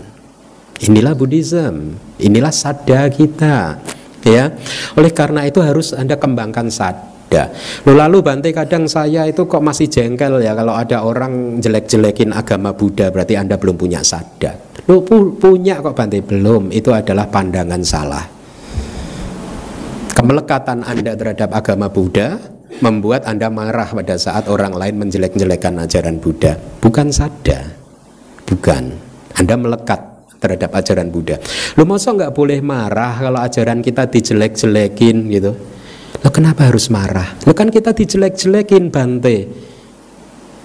Inilah Buddhism, inilah sada kita. Ya, oleh karena itu harus anda kembangkan sada ada. Lalu Bante kadang saya itu kok masih jengkel ya kalau ada orang jelek-jelekin agama Buddha berarti Anda belum punya sadar. Lu pu punya kok Bante belum, itu adalah pandangan salah. Kemelekatan Anda terhadap agama Buddha membuat Anda marah pada saat orang lain menjelek-jelekan ajaran Buddha. Bukan sadar. Bukan. Anda melekat terhadap ajaran Buddha. Lu masa nggak boleh marah kalau ajaran kita dijelek-jelekin gitu? Lo kenapa harus marah? Lo kan kita dijelek-jelekin Bante.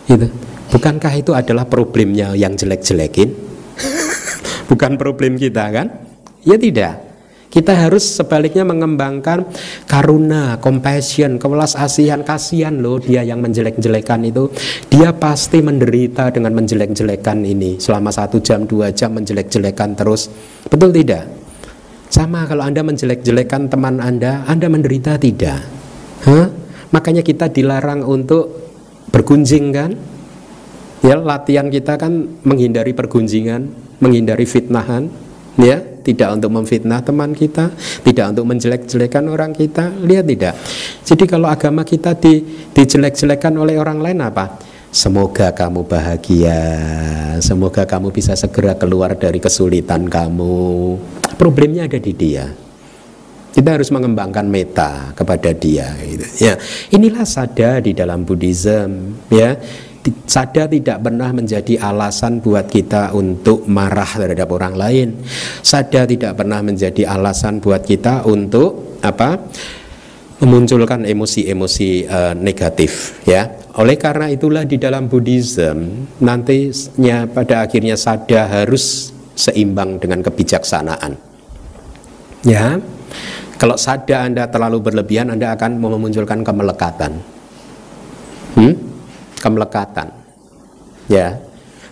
Gitu. Bukankah itu adalah problemnya yang jelek-jelekin? Bukan problem kita kan? Ya tidak. Kita harus sebaliknya mengembangkan karuna, compassion, kewelas asihan, kasihan loh dia yang menjelek-jelekan itu. Dia pasti menderita dengan menjelek-jelekan ini selama satu jam, dua jam menjelek-jelekan terus. Betul tidak? Sama kalau Anda menjelek-jelekan teman Anda, Anda menderita tidak? Huh? Makanya kita dilarang untuk bergunjing kan? Ya, latihan kita kan menghindari pergunjingan, menghindari fitnahan, ya, tidak untuk memfitnah teman kita, tidak untuk menjelek-jelekan orang kita. Lihat tidak? Jadi kalau agama kita di, dijelek-jelekan oleh orang lain apa? Semoga kamu bahagia, semoga kamu bisa segera keluar dari kesulitan kamu. Problemnya ada di dia. Kita harus mengembangkan meta kepada dia. Gitu. Ya, inilah sada di dalam Buddhism. Ya, sada tidak pernah menjadi alasan buat kita untuk marah terhadap orang lain. Sada tidak pernah menjadi alasan buat kita untuk apa? Memunculkan emosi-emosi uh, negatif ya oleh karena itulah di dalam Buddhism nantinya pada akhirnya sada harus seimbang dengan kebijaksanaan. Ya. Kalau sada Anda terlalu berlebihan Anda akan memunculkan kemelekatan. Hmm? Kemelekatan. Ya.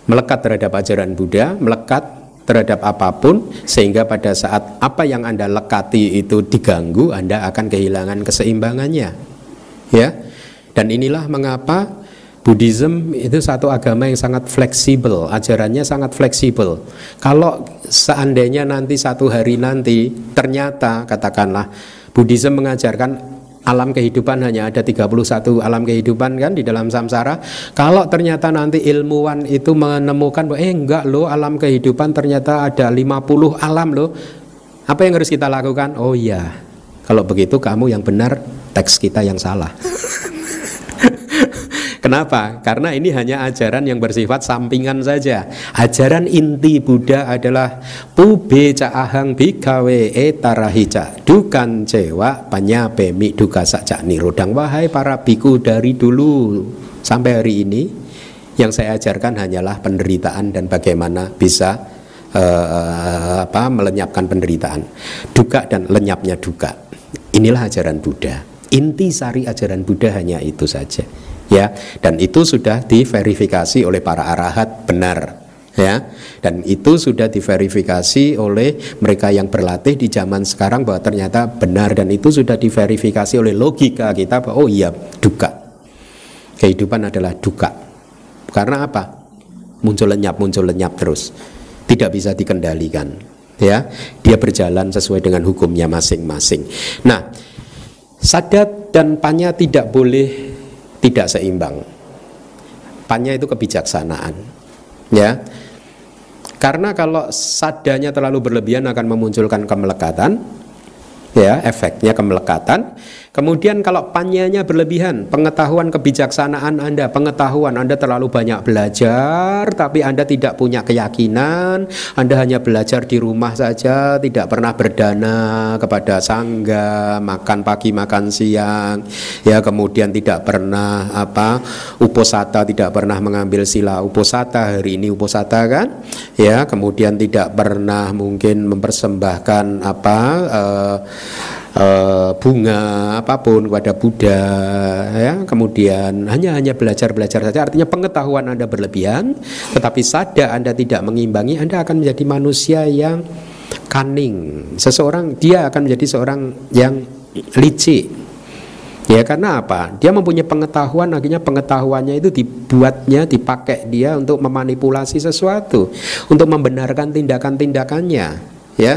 Melekat terhadap ajaran Buddha, melekat terhadap apa pun sehingga pada saat apa yang Anda lekati itu diganggu Anda akan kehilangan keseimbangannya. Ya. Dan inilah mengapa Buddhism itu satu agama yang sangat fleksibel, ajarannya sangat fleksibel. Kalau seandainya nanti satu hari nanti ternyata katakanlah Buddhism mengajarkan alam kehidupan hanya ada 31 alam kehidupan kan di dalam samsara. Kalau ternyata nanti ilmuwan itu menemukan bahwa eh enggak loh alam kehidupan ternyata ada 50 alam loh. Apa yang harus kita lakukan? Oh iya. Kalau begitu kamu yang benar, teks kita yang salah. Kenapa? Karena ini hanya ajaran yang bersifat sampingan saja. Ajaran inti Buddha adalah pube ahang bikawe etarahica. Dukan cewa panyape mi duka saja. Nirodang wahai para biku dari dulu sampai hari ini yang saya ajarkan hanyalah penderitaan dan bagaimana bisa uh, apa melenyapkan penderitaan. Duka dan lenyapnya duka. Inilah ajaran Buddha. Inti sari ajaran Buddha hanya itu saja ya dan itu sudah diverifikasi oleh para arahat benar. Ya dan itu sudah diverifikasi oleh mereka yang berlatih di zaman sekarang bahwa ternyata benar dan itu sudah diverifikasi oleh logika kita bahwa oh iya duka. Kehidupan adalah duka. Karena apa? Muncul lenyap muncul lenyap terus. Tidak bisa dikendalikan. Ya dia berjalan sesuai dengan hukumnya masing-masing. Nah sadat dan panya tidak boleh tidak seimbang. Pannya itu kebijaksanaan. Ya. Karena kalau sadanya terlalu berlebihan akan memunculkan kemelekatan, ya efeknya kemelekatan. Kemudian kalau panyanya berlebihan, pengetahuan kebijaksanaan Anda, pengetahuan Anda terlalu banyak belajar, tapi Anda tidak punya keyakinan, Anda hanya belajar di rumah saja, tidak pernah berdana kepada sangga, makan pagi, makan siang, ya kemudian tidak pernah apa uposata, tidak pernah mengambil sila uposata, hari ini uposata kan, ya kemudian tidak pernah mungkin mempersembahkan apa uh, uh, bunga apa pun kepada Buddha ya kemudian hanya hanya belajar belajar saja artinya pengetahuan anda berlebihan tetapi sada anda tidak mengimbangi anda akan menjadi manusia yang cunning seseorang dia akan menjadi seorang yang licik Ya karena apa? Dia mempunyai pengetahuan, akhirnya pengetahuannya itu dibuatnya, dipakai dia untuk memanipulasi sesuatu, untuk membenarkan tindakan-tindakannya, ya.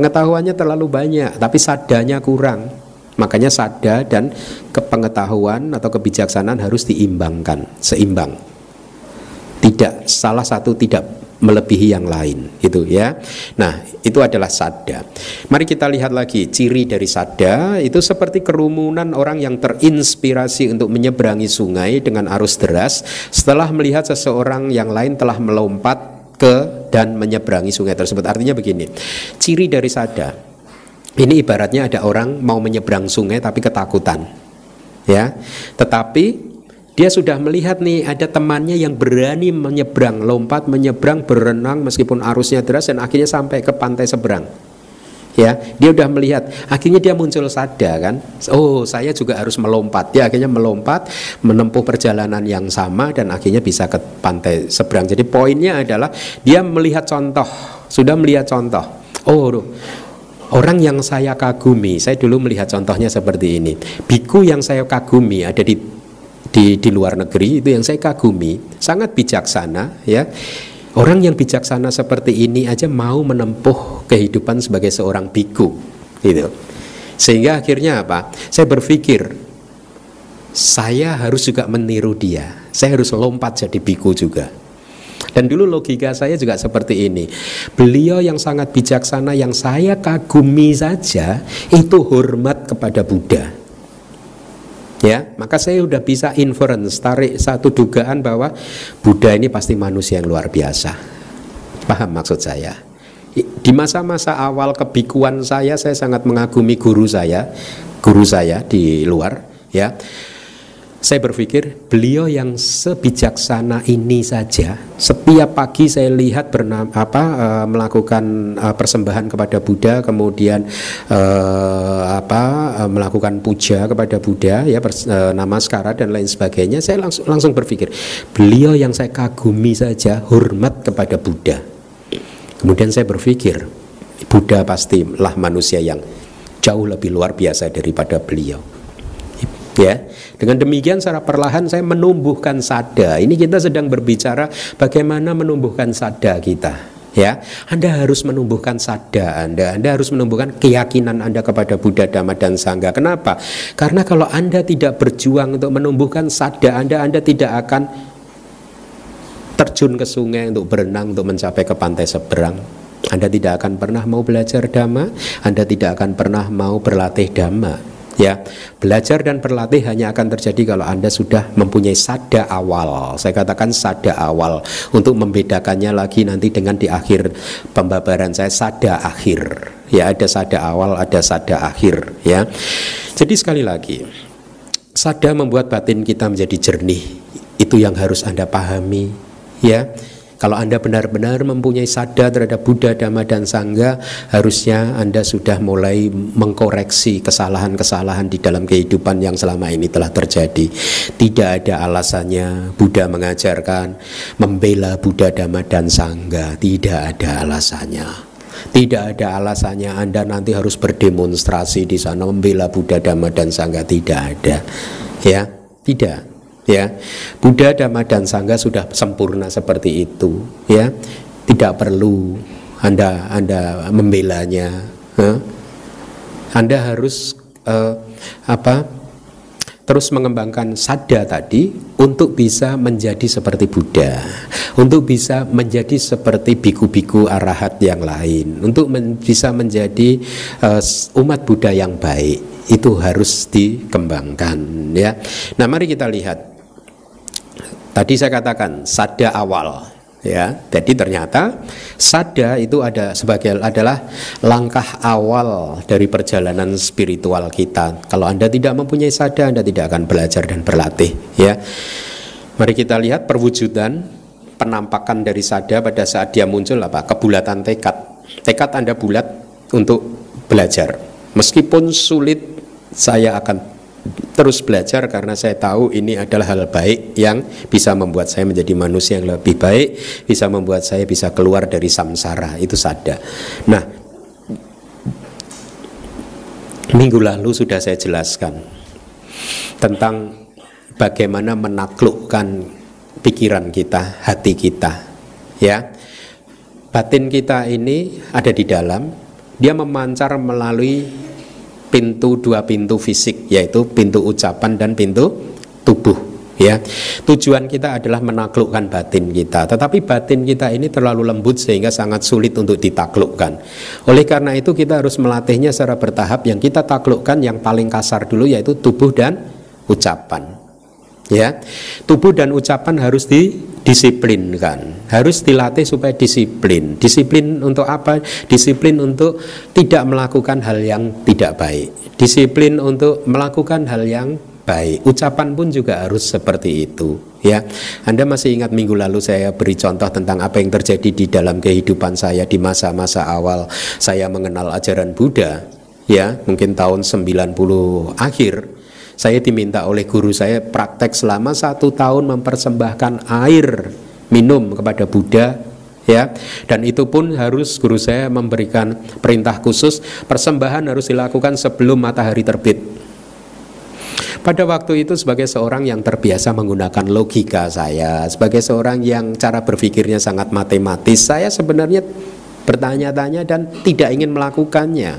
Pengetahuannya terlalu banyak, tapi sadanya kurang. Makanya sada dan kepengetahuan atau kebijaksanaan harus diimbangkan, seimbang. Tidak salah satu tidak melebihi yang lain, gitu ya. Nah, itu adalah sada. Mari kita lihat lagi ciri dari sada itu seperti kerumunan orang yang terinspirasi untuk menyeberangi sungai dengan arus deras setelah melihat seseorang yang lain telah melompat ke dan menyeberangi sungai tersebut. Artinya begini, ciri dari sada ini ibaratnya ada orang mau menyeberang sungai tapi ketakutan, ya. Tetapi dia sudah melihat nih ada temannya yang berani menyeberang, lompat menyeberang, berenang meskipun arusnya deras dan akhirnya sampai ke pantai seberang ya. Dia udah melihat akhirnya dia muncul sadar kan. Oh saya juga harus melompat. Dia akhirnya melompat menempuh perjalanan yang sama dan akhirnya bisa ke pantai seberang. Jadi poinnya adalah dia melihat contoh sudah melihat contoh. Oh Orang yang saya kagumi, saya dulu melihat contohnya seperti ini. Biku yang saya kagumi ada di di, di luar negeri itu yang saya kagumi, sangat bijaksana ya Orang yang bijaksana seperti ini aja mau menempuh kehidupan sebagai seorang biku, gitu. Sehingga akhirnya apa? Saya berpikir saya harus juga meniru dia. Saya harus lompat jadi biku juga. Dan dulu logika saya juga seperti ini. Beliau yang sangat bijaksana yang saya kagumi saja itu hormat kepada Buddha ya maka saya sudah bisa inference tarik satu dugaan bahwa Buddha ini pasti manusia yang luar biasa. Paham maksud saya? Di masa-masa awal kebikuan saya saya sangat mengagumi guru saya guru saya di luar ya saya berpikir beliau yang sebijaksana ini saja setiap pagi saya lihat bernama, apa uh, melakukan uh, persembahan kepada Buddha kemudian uh, apa uh, melakukan puja kepada Buddha ya pers, nama skara dan lain sebagainya saya langsung langsung berpikir beliau yang saya kagumi saja hormat kepada Buddha. Kemudian saya berpikir Buddha pastilah manusia yang jauh lebih luar biasa daripada beliau ya. Dengan demikian secara perlahan saya menumbuhkan sada. Ini kita sedang berbicara bagaimana menumbuhkan sada kita ya. Anda harus menumbuhkan sada Anda. Anda harus menumbuhkan keyakinan Anda kepada Buddha Dhamma dan Sangha. Kenapa? Karena kalau Anda tidak berjuang untuk menumbuhkan sada Anda Anda tidak akan terjun ke sungai untuk berenang untuk mencapai ke pantai seberang. Anda tidak akan pernah mau belajar dhamma, Anda tidak akan pernah mau berlatih dhamma ya belajar dan berlatih hanya akan terjadi kalau anda sudah mempunyai sada awal. Saya katakan sada awal. Untuk membedakannya lagi nanti dengan di akhir pembabaran saya sada akhir. Ya ada sada awal ada sada akhir ya. Jadi sekali lagi sada membuat batin kita menjadi jernih. Itu yang harus anda pahami ya kalau Anda benar-benar mempunyai sadar terhadap Buddha, Dhamma, dan Sangha, harusnya Anda sudah mulai mengkoreksi kesalahan-kesalahan di dalam kehidupan yang selama ini telah terjadi. Tidak ada alasannya Buddha mengajarkan membela Buddha, Dhamma, dan Sangha. Tidak ada alasannya. Tidak ada alasannya Anda nanti harus berdemonstrasi di sana membela Buddha, Dhamma, dan Sangha. Tidak ada. Ya, tidak ya Buddha Dhamma dan Sangha sudah sempurna seperti itu ya tidak perlu anda anda membelanya huh? anda harus uh, apa terus mengembangkan sada tadi untuk bisa menjadi seperti Buddha, untuk bisa menjadi seperti biku-biku arahat yang lain, untuk men bisa menjadi uh, umat Buddha yang baik. Itu harus dikembangkan ya. Nah, mari kita lihat. Tadi saya katakan sada awal ya. Jadi ternyata sada itu ada sebagai adalah langkah awal dari perjalanan spiritual kita. Kalau anda tidak mempunyai sada anda tidak akan belajar dan berlatih ya. Mari kita lihat perwujudan penampakan dari sada pada saat dia muncul apa? Kebulatan tekad. Tekad anda bulat untuk belajar. Meskipun sulit saya akan terus belajar karena saya tahu ini adalah hal baik yang bisa membuat saya menjadi manusia yang lebih baik, bisa membuat saya bisa keluar dari samsara, itu sada. Nah, minggu lalu sudah saya jelaskan tentang bagaimana menaklukkan pikiran kita, hati kita. Ya. Batin kita ini ada di dalam, dia memancar melalui pintu dua pintu fisik yaitu pintu ucapan dan pintu tubuh ya. Tujuan kita adalah menaklukkan batin kita tetapi batin kita ini terlalu lembut sehingga sangat sulit untuk ditaklukkan. Oleh karena itu kita harus melatihnya secara bertahap. Yang kita taklukkan yang paling kasar dulu yaitu tubuh dan ucapan ya. Tubuh dan ucapan harus didisiplinkan harus dilatih supaya disiplin. Disiplin untuk apa? Disiplin untuk tidak melakukan hal yang tidak baik. Disiplin untuk melakukan hal yang baik. Ucapan pun juga harus seperti itu ya. Anda masih ingat minggu lalu saya beri contoh tentang apa yang terjadi di dalam kehidupan saya di masa-masa awal saya mengenal ajaran Buddha ya. Mungkin tahun 90 akhir saya diminta oleh guru saya praktek selama satu tahun mempersembahkan air minum kepada Buddha ya dan itu pun harus guru saya memberikan perintah khusus persembahan harus dilakukan sebelum matahari terbit pada waktu itu sebagai seorang yang terbiasa menggunakan logika saya sebagai seorang yang cara berpikirnya sangat matematis saya sebenarnya bertanya-tanya dan tidak ingin melakukannya.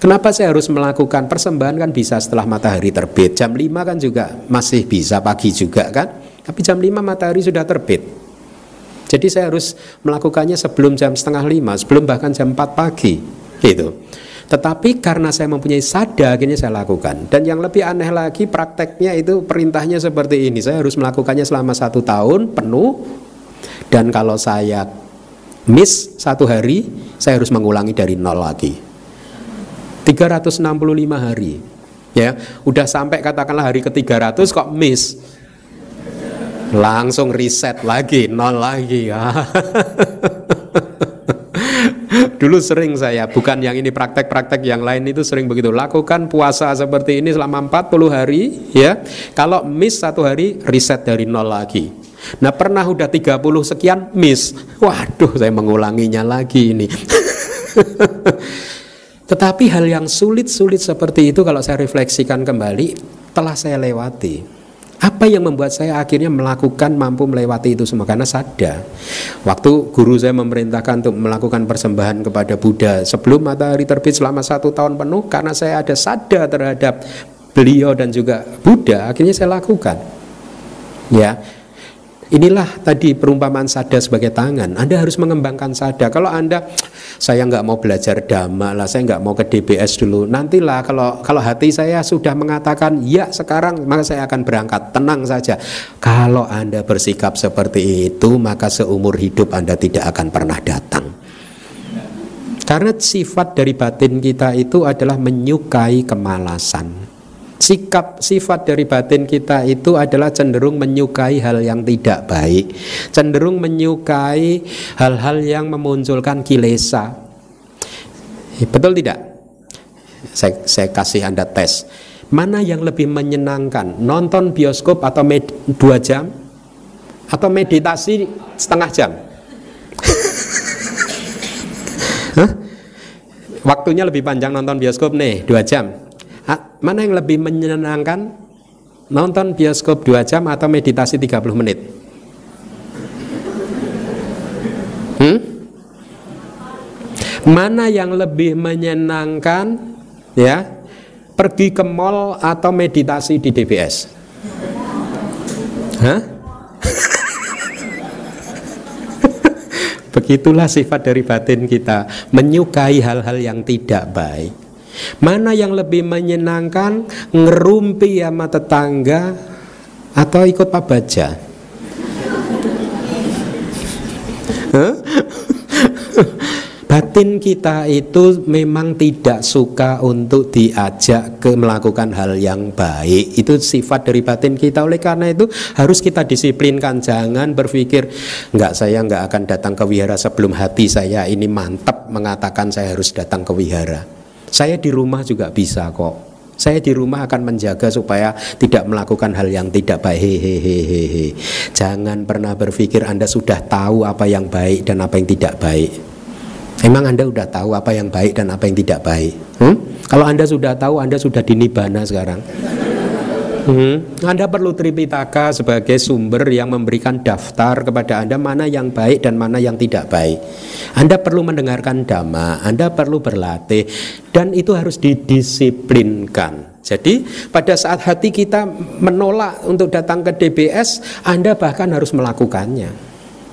Kenapa saya harus melakukan persembahan kan bisa setelah matahari terbit. Jam 5 kan juga masih bisa pagi juga kan. Tapi jam 5 matahari sudah terbit. Jadi saya harus melakukannya sebelum jam setengah lima, sebelum bahkan jam 4 pagi. Gitu. Tetapi karena saya mempunyai sada akhirnya saya lakukan. Dan yang lebih aneh lagi prakteknya itu perintahnya seperti ini. Saya harus melakukannya selama satu tahun penuh. Dan kalau saya miss satu hari saya harus mengulangi dari nol lagi. 365 hari ya. Udah sampai katakanlah hari ke 300 kok miss langsung reset lagi nol lagi ya Dulu sering saya, bukan yang ini praktek-praktek yang lain itu sering begitu. Lakukan puasa seperti ini selama 40 hari ya. Kalau miss satu hari, reset dari nol lagi. Nah pernah udah 30 sekian miss Waduh saya mengulanginya lagi ini Tetapi hal yang sulit-sulit seperti itu kalau saya refleksikan kembali Telah saya lewati apa yang membuat saya akhirnya melakukan mampu melewati itu semua? Karena sadar waktu guru saya memerintahkan untuk melakukan persembahan kepada Buddha sebelum matahari terbit selama satu tahun penuh karena saya ada sadar terhadap beliau dan juga Buddha akhirnya saya lakukan. Ya Inilah tadi perumpamaan sada sebagai tangan. Anda harus mengembangkan sada. Kalau Anda saya nggak mau belajar dhamma lah, saya nggak mau ke DBS dulu. Nantilah kalau kalau hati saya sudah mengatakan ya sekarang maka saya akan berangkat. Tenang saja. Kalau Anda bersikap seperti itu maka seumur hidup Anda tidak akan pernah datang. Karena sifat dari batin kita itu adalah menyukai kemalasan. Sikap sifat dari batin kita itu adalah cenderung menyukai hal yang tidak baik, cenderung menyukai hal-hal yang memunculkan kilesa. Betul tidak? Saya, saya kasih Anda tes. Mana yang lebih menyenangkan? Nonton bioskop atau med, dua jam? Atau meditasi setengah jam? Waktunya lebih panjang nonton bioskop nih, dua jam mana yang lebih menyenangkan nonton bioskop 2 jam atau meditasi 30 menit hmm? mana yang lebih menyenangkan ya pergi ke mall atau meditasi di DBS? Hah? Begitulah sifat dari batin kita, menyukai hal-hal yang tidak baik. Mana yang lebih menyenangkan, ngerumpi sama tetangga atau ikut Pak Baja? Batin kita itu memang tidak suka untuk diajak ke melakukan hal yang baik. Itu sifat dari batin kita. Oleh karena itu harus kita disiplinkan. Jangan berpikir enggak saya enggak akan datang ke wihara sebelum hati saya ini mantap mengatakan saya harus datang ke wihara. Saya di rumah juga bisa kok. Saya di rumah akan menjaga supaya tidak melakukan hal yang tidak baik. Hehehe. Jangan pernah berpikir Anda sudah tahu apa yang baik dan apa yang tidak baik. Emang Anda sudah tahu apa yang baik dan apa yang tidak baik? Hmm? Kalau Anda sudah tahu, Anda sudah di nibana sekarang. Hmm. Anda perlu Tripitaka sebagai sumber yang memberikan daftar kepada Anda mana yang baik dan mana yang tidak baik. Anda perlu mendengarkan dhamma, Anda perlu berlatih dan itu harus didisiplinkan. Jadi pada saat hati kita menolak untuk datang ke DBS, Anda bahkan harus melakukannya.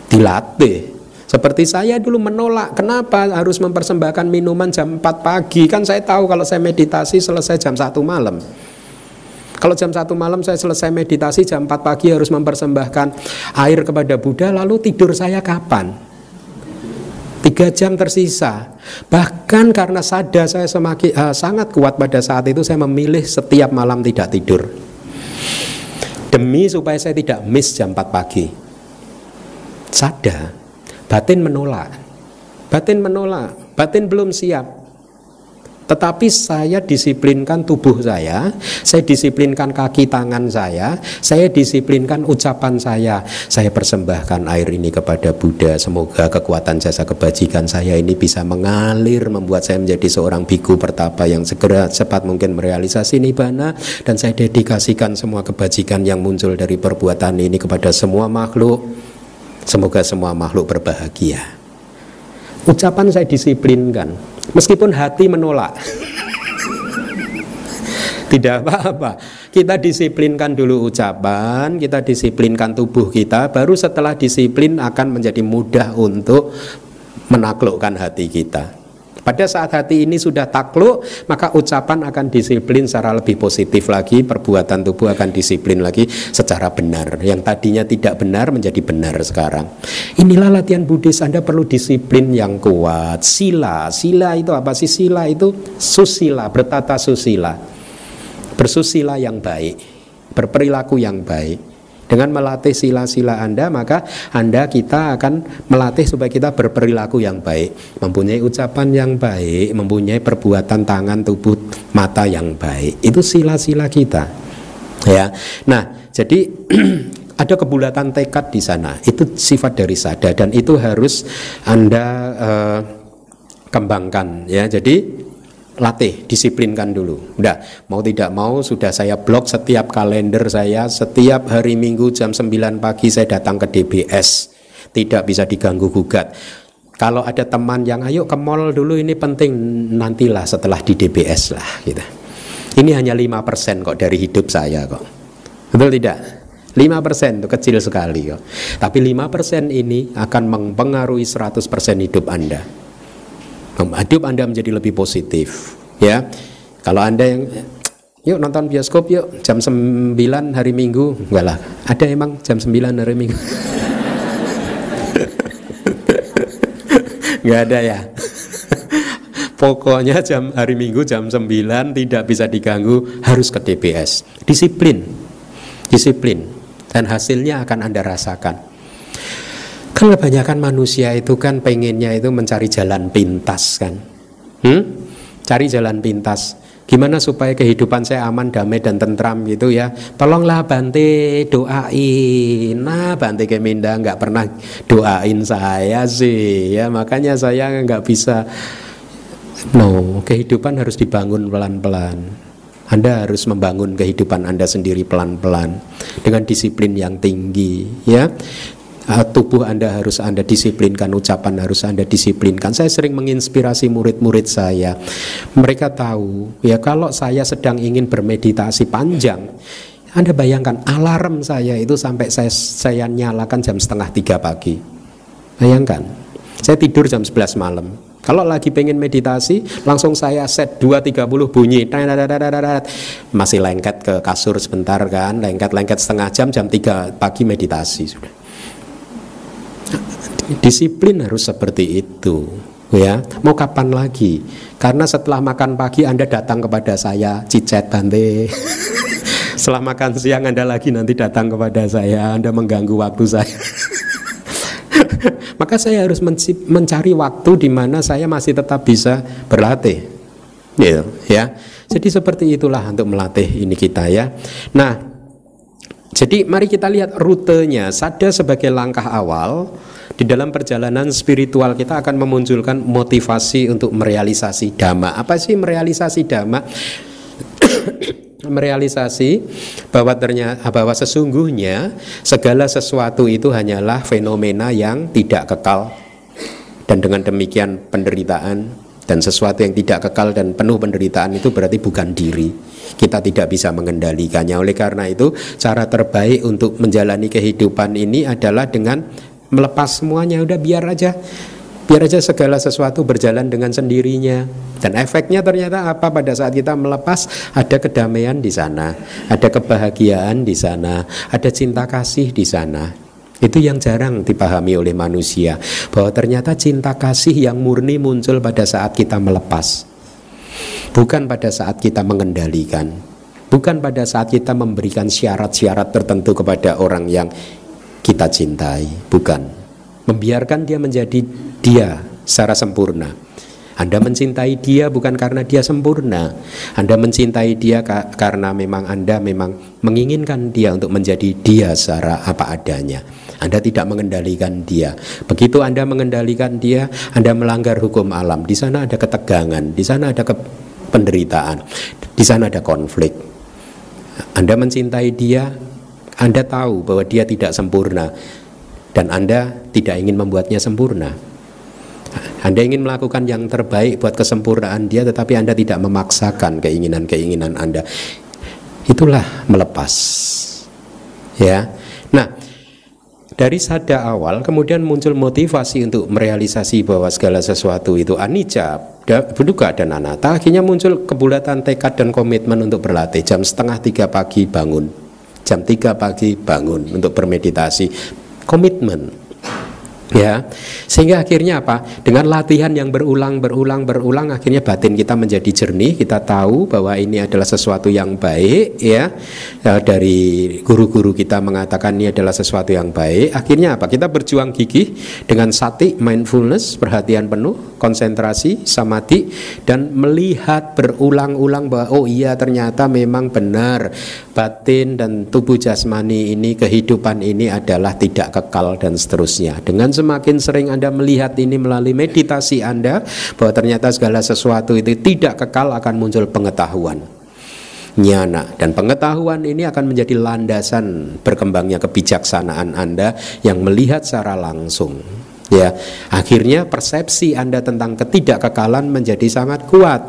Dilatih. Seperti saya dulu menolak, kenapa harus mempersembahkan minuman jam 4 pagi? Kan saya tahu kalau saya meditasi selesai jam 1 malam. Kalau jam 1 malam saya selesai meditasi, jam 4 pagi harus mempersembahkan air kepada Buddha, lalu tidur saya kapan? Tiga jam tersisa. Bahkan karena sadar saya semakin uh, sangat kuat pada saat itu, saya memilih setiap malam tidak tidur. Demi supaya saya tidak miss jam 4 pagi. Sadar Batin menolak. Batin menolak. Batin belum siap. Tetapi saya disiplinkan tubuh saya, saya disiplinkan kaki tangan saya, saya disiplinkan ucapan saya. Saya persembahkan air ini kepada Buddha. Semoga kekuatan jasa kebajikan saya ini bisa mengalir membuat saya menjadi seorang biku pertapa yang segera cepat mungkin merealisasi nibbana dan saya dedikasikan semua kebajikan yang muncul dari perbuatan ini kepada semua makhluk Semoga semua makhluk berbahagia. Ucapan saya disiplinkan, meskipun hati menolak. Tidak apa-apa. Kita disiplinkan dulu ucapan, kita disiplinkan tubuh kita, baru setelah disiplin akan menjadi mudah untuk menaklukkan hati kita. Pada saat hati ini sudah takluk, maka ucapan akan disiplin secara lebih positif lagi, perbuatan tubuh akan disiplin lagi secara benar. Yang tadinya tidak benar menjadi benar sekarang. Inilah latihan Buddhis, Anda perlu disiplin yang kuat. Sila, sila itu apa sih? Sila itu susila, bertata susila. Bersusila yang baik, berperilaku yang baik. Dengan melatih sila-sila Anda, maka Anda kita akan melatih supaya kita berperilaku yang baik, mempunyai ucapan yang baik, mempunyai perbuatan tangan, tubuh, mata yang baik. Itu sila-sila kita. Ya. Nah, jadi ada kebulatan tekad di sana. Itu sifat dari sada dan itu harus Anda uh, kembangkan ya. Jadi latih, disiplinkan dulu. Udah, mau tidak mau sudah saya blok setiap kalender saya, setiap hari Minggu jam 9 pagi saya datang ke DBS. Tidak bisa diganggu gugat. Kalau ada teman yang ayo ke mall dulu ini penting nantilah setelah di DBS lah gitu. Ini hanya 5% kok dari hidup saya kok. Betul tidak? 5% itu kecil sekali kok. Tapi 5% ini akan mempengaruhi 100% hidup Anda hidup Anda menjadi lebih positif ya kalau Anda yang yuk nonton bioskop yuk jam 9 hari Minggu enggak lah ada emang jam 9 hari Minggu enggak ada ya Pokoknya jam hari Minggu jam 9 tidak bisa diganggu harus ke DBS. Disiplin. Disiplin. Dan hasilnya akan Anda rasakan. Kan kebanyakan manusia itu kan pengennya itu mencari jalan pintas kan. Hmm? Cari jalan pintas. Gimana supaya kehidupan saya aman, damai dan tentram gitu ya. Tolonglah Bante doain. Nah Bante Keminda nggak pernah doain saya sih ya. Makanya saya nggak bisa. No, kehidupan harus dibangun pelan-pelan. Anda harus membangun kehidupan Anda sendiri pelan-pelan dengan disiplin yang tinggi ya tubuh Anda harus Anda disiplinkan, ucapan harus Anda disiplinkan. Saya sering menginspirasi murid-murid saya. Mereka tahu ya kalau saya sedang ingin bermeditasi panjang, anda bayangkan alarm saya itu sampai saya, saya nyalakan jam setengah tiga pagi. Bayangkan, saya tidur jam 11 malam. Kalau lagi pengen meditasi, langsung saya set 2.30 bunyi. Masih lengket ke kasur sebentar kan, lengket-lengket setengah jam, jam 3 pagi meditasi sudah. Disiplin harus seperti itu ya. Mau kapan lagi? Karena setelah makan pagi anda datang kepada saya cicet tante. Setelah makan siang anda lagi nanti datang kepada saya anda mengganggu waktu saya. Maka saya harus mencari waktu di mana saya masih tetap bisa berlatih. Gitu ya. Jadi seperti itulah untuk melatih ini kita ya. Nah jadi mari kita lihat rutenya. Sada sebagai langkah awal di dalam perjalanan spiritual kita akan memunculkan motivasi untuk merealisasi dhamma. Apa sih merealisasi dhamma? merealisasi bahwa ternyata bahwa sesungguhnya segala sesuatu itu hanyalah fenomena yang tidak kekal dan dengan demikian penderitaan dan sesuatu yang tidak kekal dan penuh penderitaan itu berarti bukan diri kita tidak bisa mengendalikannya oleh karena itu cara terbaik untuk menjalani kehidupan ini adalah dengan melepas semuanya udah biar aja. Biar aja segala sesuatu berjalan dengan sendirinya. Dan efeknya ternyata apa? Pada saat kita melepas ada kedamaian di sana ada kebahagiaan di sana ada cinta kasih di sana. Itu yang jarang dipahami oleh manusia bahwa ternyata cinta kasih yang murni muncul pada saat kita melepas. Bukan pada saat kita mengendalikan. Bukan pada saat kita memberikan syarat-syarat tertentu kepada orang yang kita cintai bukan membiarkan dia menjadi dia secara sempurna. Anda mencintai dia bukan karena dia sempurna. Anda mencintai dia ka karena memang Anda memang menginginkan dia untuk menjadi dia secara apa adanya. Anda tidak mengendalikan dia. Begitu Anda mengendalikan dia, Anda melanggar hukum alam. Di sana ada ketegangan, di sana ada penderitaan, di sana ada konflik. Anda mencintai dia, Anda tahu bahwa dia tidak sempurna dan Anda tidak ingin membuatnya sempurna. Anda ingin melakukan yang terbaik buat kesempurnaan dia tetapi Anda tidak memaksakan keinginan-keinginan Anda. Itulah melepas. Ya. Nah, dari sada awal kemudian muncul motivasi untuk merealisasi bahwa segala sesuatu itu anicca, buduka dan anata. Akhirnya muncul kebulatan tekad dan komitmen untuk berlatih. Jam setengah tiga pagi bangun, jam tiga pagi bangun untuk bermeditasi. Komitmen ya. Sehingga akhirnya apa? Dengan latihan yang berulang berulang berulang akhirnya batin kita menjadi jernih. Kita tahu bahwa ini adalah sesuatu yang baik ya. E, dari guru-guru kita mengatakan ini adalah sesuatu yang baik. Akhirnya apa? Kita berjuang gigih dengan sati mindfulness perhatian penuh konsentrasi samadhi dan melihat berulang-ulang bahwa oh iya ternyata memang benar. Batin dan tubuh jasmani ini kehidupan ini adalah tidak kekal dan seterusnya. Dengan semakin sering Anda melihat ini melalui meditasi Anda bahwa ternyata segala sesuatu itu tidak kekal akan muncul pengetahuan. Nyana. Dan pengetahuan ini akan menjadi landasan berkembangnya kebijaksanaan Anda yang melihat secara langsung ya akhirnya persepsi Anda tentang ketidakkekalan menjadi sangat kuat.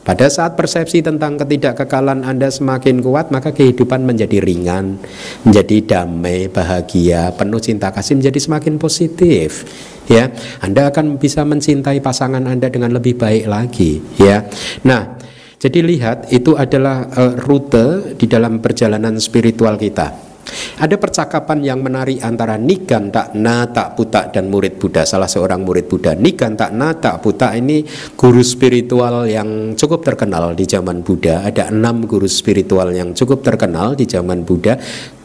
Pada saat persepsi tentang ketidakkekalan Anda semakin kuat maka kehidupan menjadi ringan menjadi damai bahagia penuh cinta kasih menjadi semakin positif. Ya Anda akan bisa mencintai pasangan Anda dengan lebih baik lagi ya. Nah jadi lihat itu adalah uh, rute di dalam perjalanan spiritual kita ada percakapan yang menarik antara Nigan Tak Na Tak Buta dan murid Buddha, salah seorang murid Buddha. Nigan Tak Na Tak Buta ini guru spiritual yang cukup terkenal di zaman Buddha. Ada enam guru spiritual yang cukup terkenal di zaman Buddha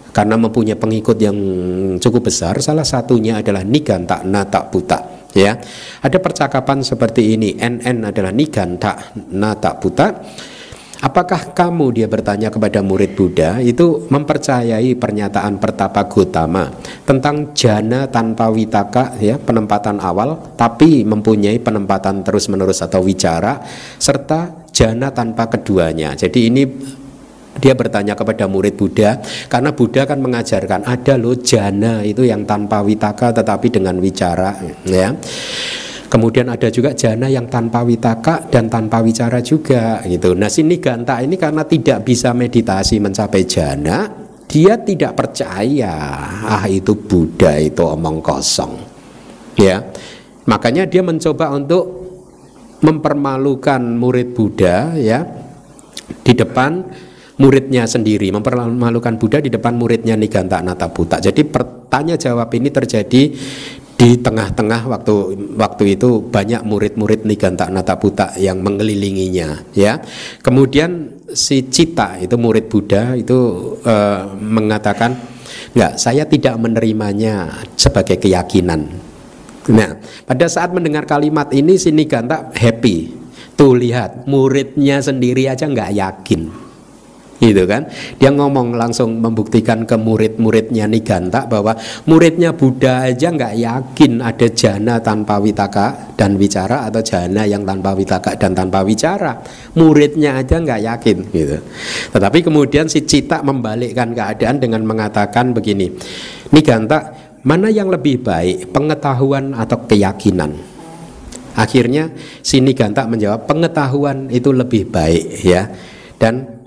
karena mempunyai pengikut yang cukup besar. Salah satunya adalah Nigan Tak Na Tak Buta. Ya, ada percakapan seperti ini. NN adalah Nigan Tak Na Tak Buta Apakah kamu dia bertanya kepada murid Buddha itu mempercayai pernyataan pertapa Gotama tentang jana tanpa witaka ya penempatan awal tapi mempunyai penempatan terus-menerus atau wicara serta jana tanpa keduanya. Jadi ini dia bertanya kepada murid Buddha karena Buddha kan mengajarkan ada loh jana itu yang tanpa witaka tetapi dengan wicara ya Kemudian ada juga jana yang tanpa witaka dan tanpa wicara juga gitu. Nah sini ganta ini karena tidak bisa meditasi mencapai jana, dia tidak percaya ah itu Buddha itu omong kosong. Ya. Makanya dia mencoba untuk mempermalukan murid Buddha ya di depan muridnya sendiri mempermalukan Buddha di depan muridnya Niganta Nataputa. Jadi pertanyaan jawab ini terjadi di tengah-tengah waktu waktu itu banyak murid-murid Niganta Nataputa yang mengelilinginya ya. Kemudian si Cita itu murid Buddha itu uh, mengatakan enggak saya tidak menerimanya sebagai keyakinan. Nah pada saat mendengar kalimat ini si Niganta happy. Tuh lihat muridnya sendiri aja nggak yakin gitu kan? Dia ngomong langsung membuktikan ke murid-muridnya Niganta bahwa muridnya Buddha aja nggak yakin ada jana tanpa witaka dan bicara atau jana yang tanpa witaka dan tanpa bicara muridnya aja nggak yakin gitu. Tetapi kemudian si Cita membalikkan keadaan dengan mengatakan begini Niganta mana yang lebih baik pengetahuan atau keyakinan? Akhirnya si Niganta menjawab pengetahuan itu lebih baik ya. Dan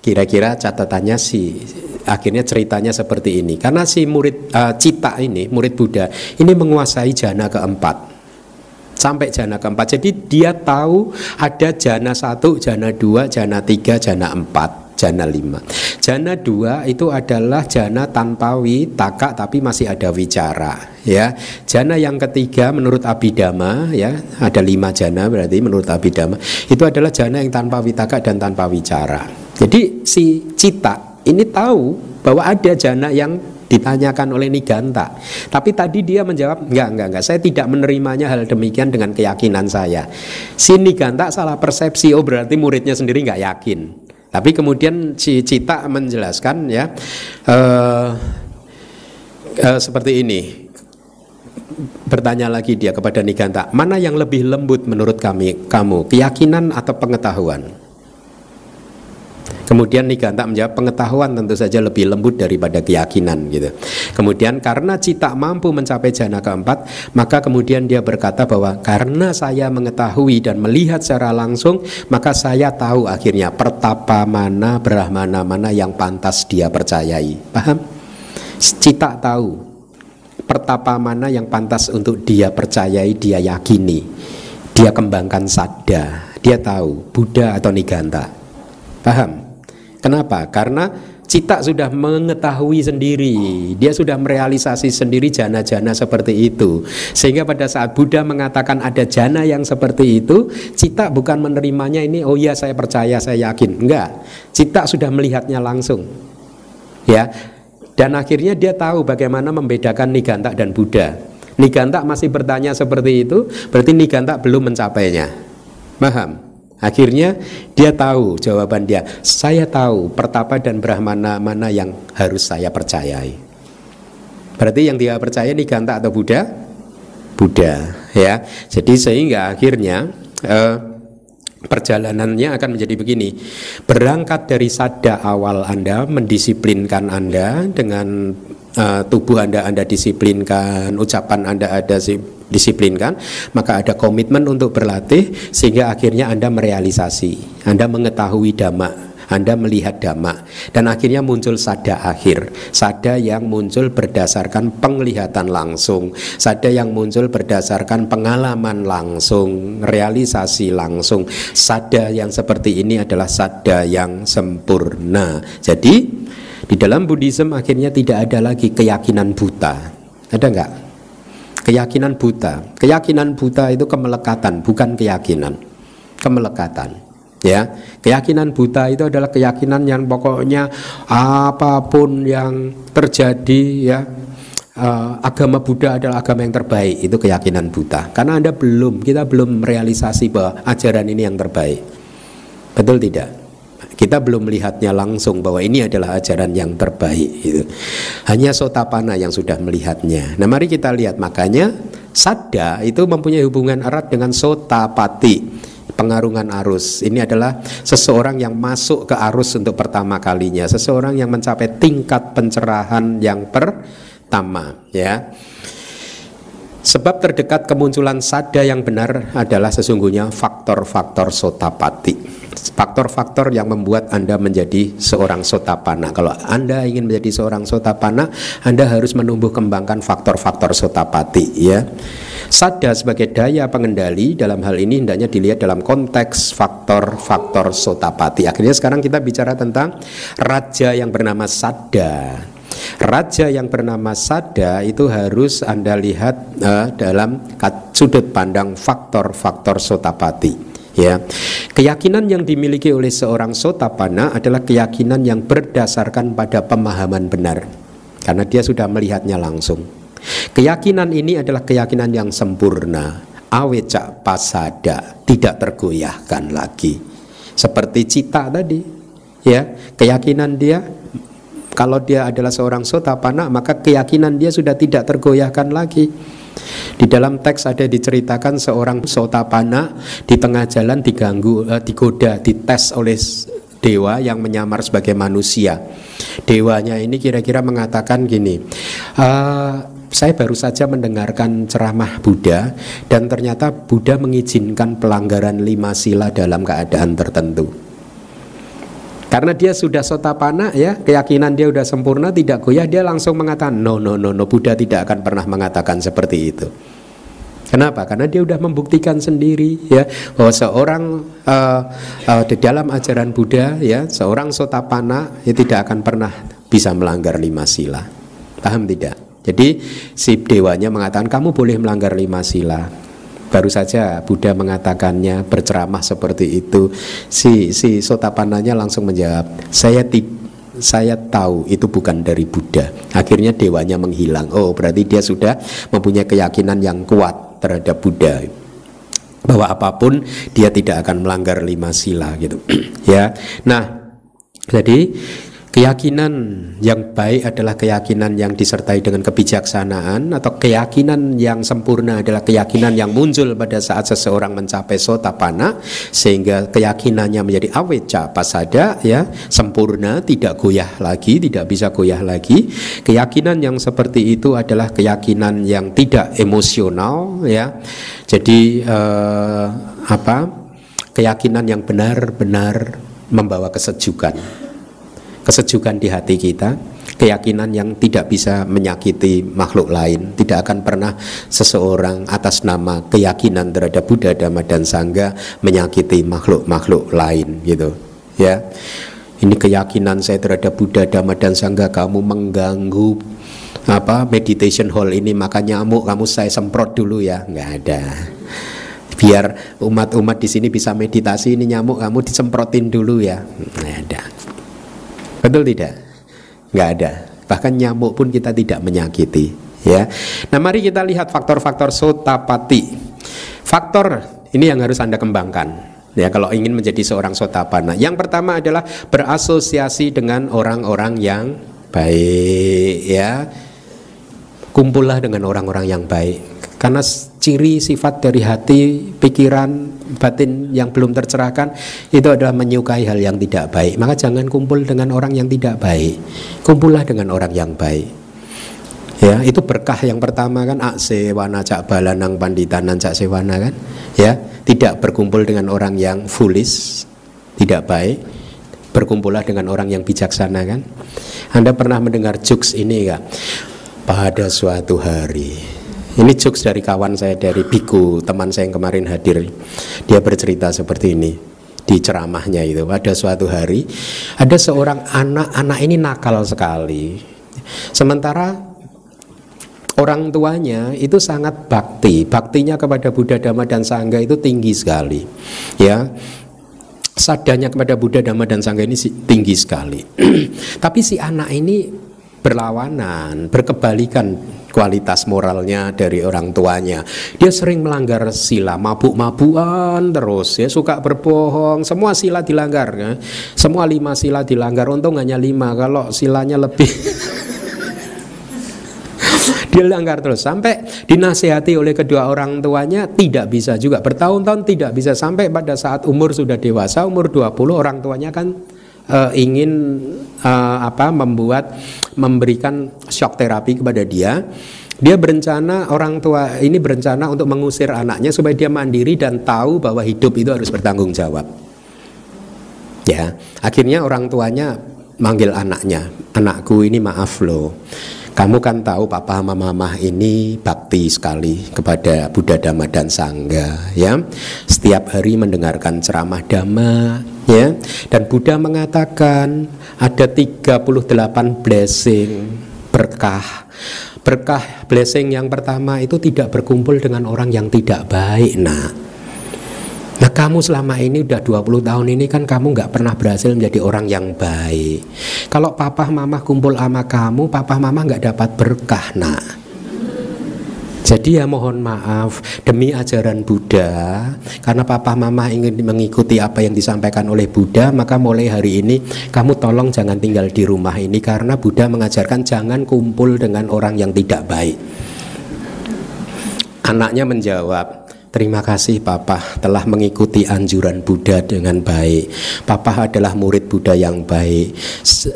Kira-kira catatannya si akhirnya ceritanya seperti ini. Karena si murid uh, Cita ini, murid Buddha, ini menguasai jana keempat. Sampai jana keempat. Jadi dia tahu ada jana satu, jana dua, jana tiga, jana empat jana lima. Jana dua itu adalah jana tanpa witaka tapi masih ada wicara ya. Jana yang ketiga menurut Abhidhamma ya ada lima jana berarti menurut Abhidhamma itu adalah jana yang tanpa witaka dan tanpa wicara. Jadi si cita ini tahu bahwa ada jana yang ditanyakan oleh Niganta. Tapi tadi dia menjawab, enggak, enggak, enggak, saya tidak menerimanya hal demikian dengan keyakinan saya. Si Niganta salah persepsi, oh berarti muridnya sendiri enggak yakin. Tapi kemudian si Cita menjelaskan ya uh, uh, seperti ini. Bertanya lagi dia kepada Niganta, mana yang lebih lembut menurut kami kamu, keyakinan atau pengetahuan? Kemudian Niganta menjawab pengetahuan tentu saja lebih lembut daripada keyakinan gitu. Kemudian karena Cita mampu mencapai jana keempat, maka kemudian dia berkata bahwa karena saya mengetahui dan melihat secara langsung, maka saya tahu akhirnya pertapa mana, brahmana mana yang pantas dia percayai. Paham? Cita tahu pertapa mana yang pantas untuk dia percayai, dia yakini. Dia kembangkan sadda, dia tahu Buddha atau Niganta. Paham? Kenapa? Karena Cita sudah mengetahui sendiri, dia sudah merealisasi sendiri jana-jana seperti itu. Sehingga pada saat Buddha mengatakan ada jana yang seperti itu, Cita bukan menerimanya ini, oh iya saya percaya, saya yakin. Enggak, Cita sudah melihatnya langsung. Ya, dan akhirnya dia tahu bagaimana membedakan Niganta dan Buddha. Niganta masih bertanya seperti itu, berarti Niganta belum mencapainya. Paham? Akhirnya dia tahu jawaban dia. Saya tahu pertapa dan brahmana mana yang harus saya percayai. Berarti yang dia percaya ini Ganta atau Buddha? Buddha, ya. Jadi sehingga akhirnya eh, perjalanannya akan menjadi begini. Berangkat dari sada awal Anda mendisiplinkan Anda dengan uh, tubuh Anda Anda disiplinkan, ucapan Anda ada disiplinkan, maka ada komitmen untuk berlatih sehingga akhirnya Anda merealisasi, Anda mengetahui dhamma, anda melihat dhamma dan akhirnya muncul sada akhir sada yang muncul berdasarkan penglihatan langsung sada yang muncul berdasarkan pengalaman langsung realisasi langsung. Sada yang seperti ini adalah sada yang sempurna. Jadi di dalam Buddhism akhirnya tidak ada lagi keyakinan buta. Ada enggak keyakinan buta. Keyakinan buta itu kemelekatan, bukan keyakinan. Kemelekatan. Ya, keyakinan buta itu adalah keyakinan yang pokoknya apa pun yang terjadi ya uh, agama Buddha adalah agama yang terbaik itu keyakinan buta karena anda belum kita belum realisasi bahwa ajaran ini yang terbaik betul tidak kita belum melihatnya langsung bahwa ini adalah ajaran yang terbaik gitu. Hanya sotapana yang sudah melihatnya. Nah, mari kita lihat makanya sadda itu mempunyai hubungan erat dengan sotapati pengarungan arus. Ini adalah seseorang yang masuk ke arus untuk pertama kalinya, seseorang yang mencapai tingkat pencerahan yang pertama, ya. Sebab terdekat kemunculan sada yang benar adalah sesungguhnya faktor-faktor sotapati. Faktor-faktor yang membuat Anda menjadi seorang sotapana. Kalau Anda ingin menjadi seorang sotapana, Anda harus menumbuh kembangkan faktor-faktor sotapati ya. Sada sebagai daya pengendali dalam hal ini hendaknya dilihat dalam konteks faktor-faktor sotapati. Akhirnya sekarang kita bicara tentang raja yang bernama Sada. Raja yang bernama Sada itu harus Anda lihat uh, dalam sudut pandang faktor-faktor sotapati. Ya, keyakinan yang dimiliki oleh seorang sotapana adalah keyakinan yang berdasarkan pada pemahaman benar, karena dia sudah melihatnya langsung. Keyakinan ini adalah keyakinan yang sempurna, awecak pasada, tidak tergoyahkan lagi. Seperti cita tadi, ya, keyakinan dia kalau dia adalah seorang sotapana maka keyakinan dia sudah tidak tergoyahkan lagi. Di dalam teks ada diceritakan seorang sotapana di tengah jalan diganggu, eh, digoda, dites oleh dewa yang menyamar sebagai manusia. Dewanya ini kira-kira mengatakan gini, e, saya baru saja mendengarkan ceramah Buddha dan ternyata Buddha mengizinkan pelanggaran lima sila dalam keadaan tertentu. Karena dia sudah sotapana ya, keyakinan dia sudah sempurna, tidak goyah, dia langsung mengatakan no no no no Buddha tidak akan pernah mengatakan seperti itu. Kenapa? Karena dia sudah membuktikan sendiri ya bahwa seorang uh, uh, di dalam ajaran Buddha ya seorang sotapana ya tidak akan pernah bisa melanggar lima sila. Paham tidak? Jadi si dewanya mengatakan kamu boleh melanggar lima sila. Baru saja Buddha mengatakannya berceramah seperti itu. Si si sotapananya langsung menjawab, saya tidak saya tahu itu bukan dari Buddha. Akhirnya dewanya menghilang. Oh, berarti dia sudah mempunyai keyakinan yang kuat terhadap Buddha. Bahwa apa pun dia tidak akan melanggar lima sila gitu. ya. Nah, jadi Keyakinan yang baik adalah keyakinan yang disertai dengan kebijaksanaan atau keyakinan yang sempurna adalah keyakinan yang muncul pada saat seseorang mencapai sotapana sehingga keyakinannya menjadi aweca pasada ya sempurna tidak goyah lagi tidak bisa goyah lagi. Keyakinan yang seperti itu adalah keyakinan yang tidak emosional ya. Jadi eh, apa? Keyakinan yang benar-benar membawa kesejukan kesejukan di hati kita, keyakinan yang tidak bisa menyakiti makhluk lain, tidak akan pernah seseorang atas nama keyakinan terhadap Buddha, Dhamma dan Sangha menyakiti makhluk-makhluk lain gitu. Ya. Ini keyakinan saya terhadap Buddha, Dhamma dan Sangha. Kamu mengganggu apa meditation hall ini maka nyamuk kamu saya semprot dulu ya. Nggak ada. Biar umat-umat di sini bisa meditasi ini nyamuk kamu disemprotin dulu ya. Nggak ada Betul tidak? Nggak ada. Bahkan nyamuk pun kita tidak menyakiti. Ya. Nah, mari kita lihat faktor-faktor sotapati. Faktor ini yang harus anda kembangkan. Ya, kalau ingin menjadi seorang sotapana. Yang pertama adalah berasosiasi dengan orang-orang yang baik. Ya, kumpullah dengan orang-orang yang baik. Karena ciri sifat dari hati, pikiran, batin yang belum tercerahkan itu adalah menyukai hal yang tidak baik. Maka jangan kumpul dengan orang yang tidak baik. Kumpullah dengan orang yang baik. Ya, itu berkah yang pertama kan akse wana cak balanang panditan cak sewana kan. Ya, tidak berkumpul dengan orang yang foolish, tidak baik. Berkumpullah dengan orang yang bijaksana kan. Anda pernah mendengar jokes ini enggak? Pada suatu hari ini jokes dari kawan saya dari Biku, teman saya yang kemarin hadir. Dia bercerita seperti ini di ceramahnya itu. Pada suatu hari ada seorang anak, anak ini nakal sekali. Sementara orang tuanya itu sangat bakti. Baktinya kepada Buddha Dhamma dan Sangha itu tinggi sekali. Ya, sadanya kepada Buddha Dhamma dan Sangha ini tinggi sekali. Tapi si anak ini berlawanan, berkebalikan kualitas moralnya dari orang tuanya. Dia sering melanggar sila, mabuk-mabukan terus ya, suka berbohong, semua sila dilanggar ya. Semua lima sila dilanggar, untung hanya lima, kalau silanya lebih. Dia langgar terus. Sampai dinasehati oleh kedua orang tuanya tidak bisa juga. Bertahun-tahun tidak bisa. Sampai pada saat umur sudah dewasa umur 20 orang tuanya kan uh, ingin uh, apa membuat memberikan shock terapi kepada dia. Dia berencana orang tua ini berencana untuk mengusir anaknya supaya dia mandiri dan tahu bahwa hidup itu harus bertanggung jawab. Ya akhirnya orang tuanya manggil anaknya anakku ini maaf loh. Kamu kan tahu papa sama mama ini bakti sekali kepada Buddha Dhamma dan Sangga ya. Setiap hari mendengarkan ceramah Dhamma ya. Dan Buddha mengatakan ada 38 blessing berkah. Berkah blessing yang pertama itu tidak berkumpul dengan orang yang tidak baik, nak. Nah kamu selama ini udah 20 tahun ini kan kamu nggak pernah berhasil menjadi orang yang baik. Kalau papa mama kumpul sama kamu, papa mama nggak dapat berkah nak. Jadi ya mohon maaf demi ajaran Buddha Karena papa mama ingin mengikuti apa yang disampaikan oleh Buddha Maka mulai hari ini kamu tolong jangan tinggal di rumah ini Karena Buddha mengajarkan jangan kumpul dengan orang yang tidak baik. Anaknya menjawab Terima kasih Papa telah mengikuti anjuran Buddha dengan baik. Papa adalah murid Buddha yang baik.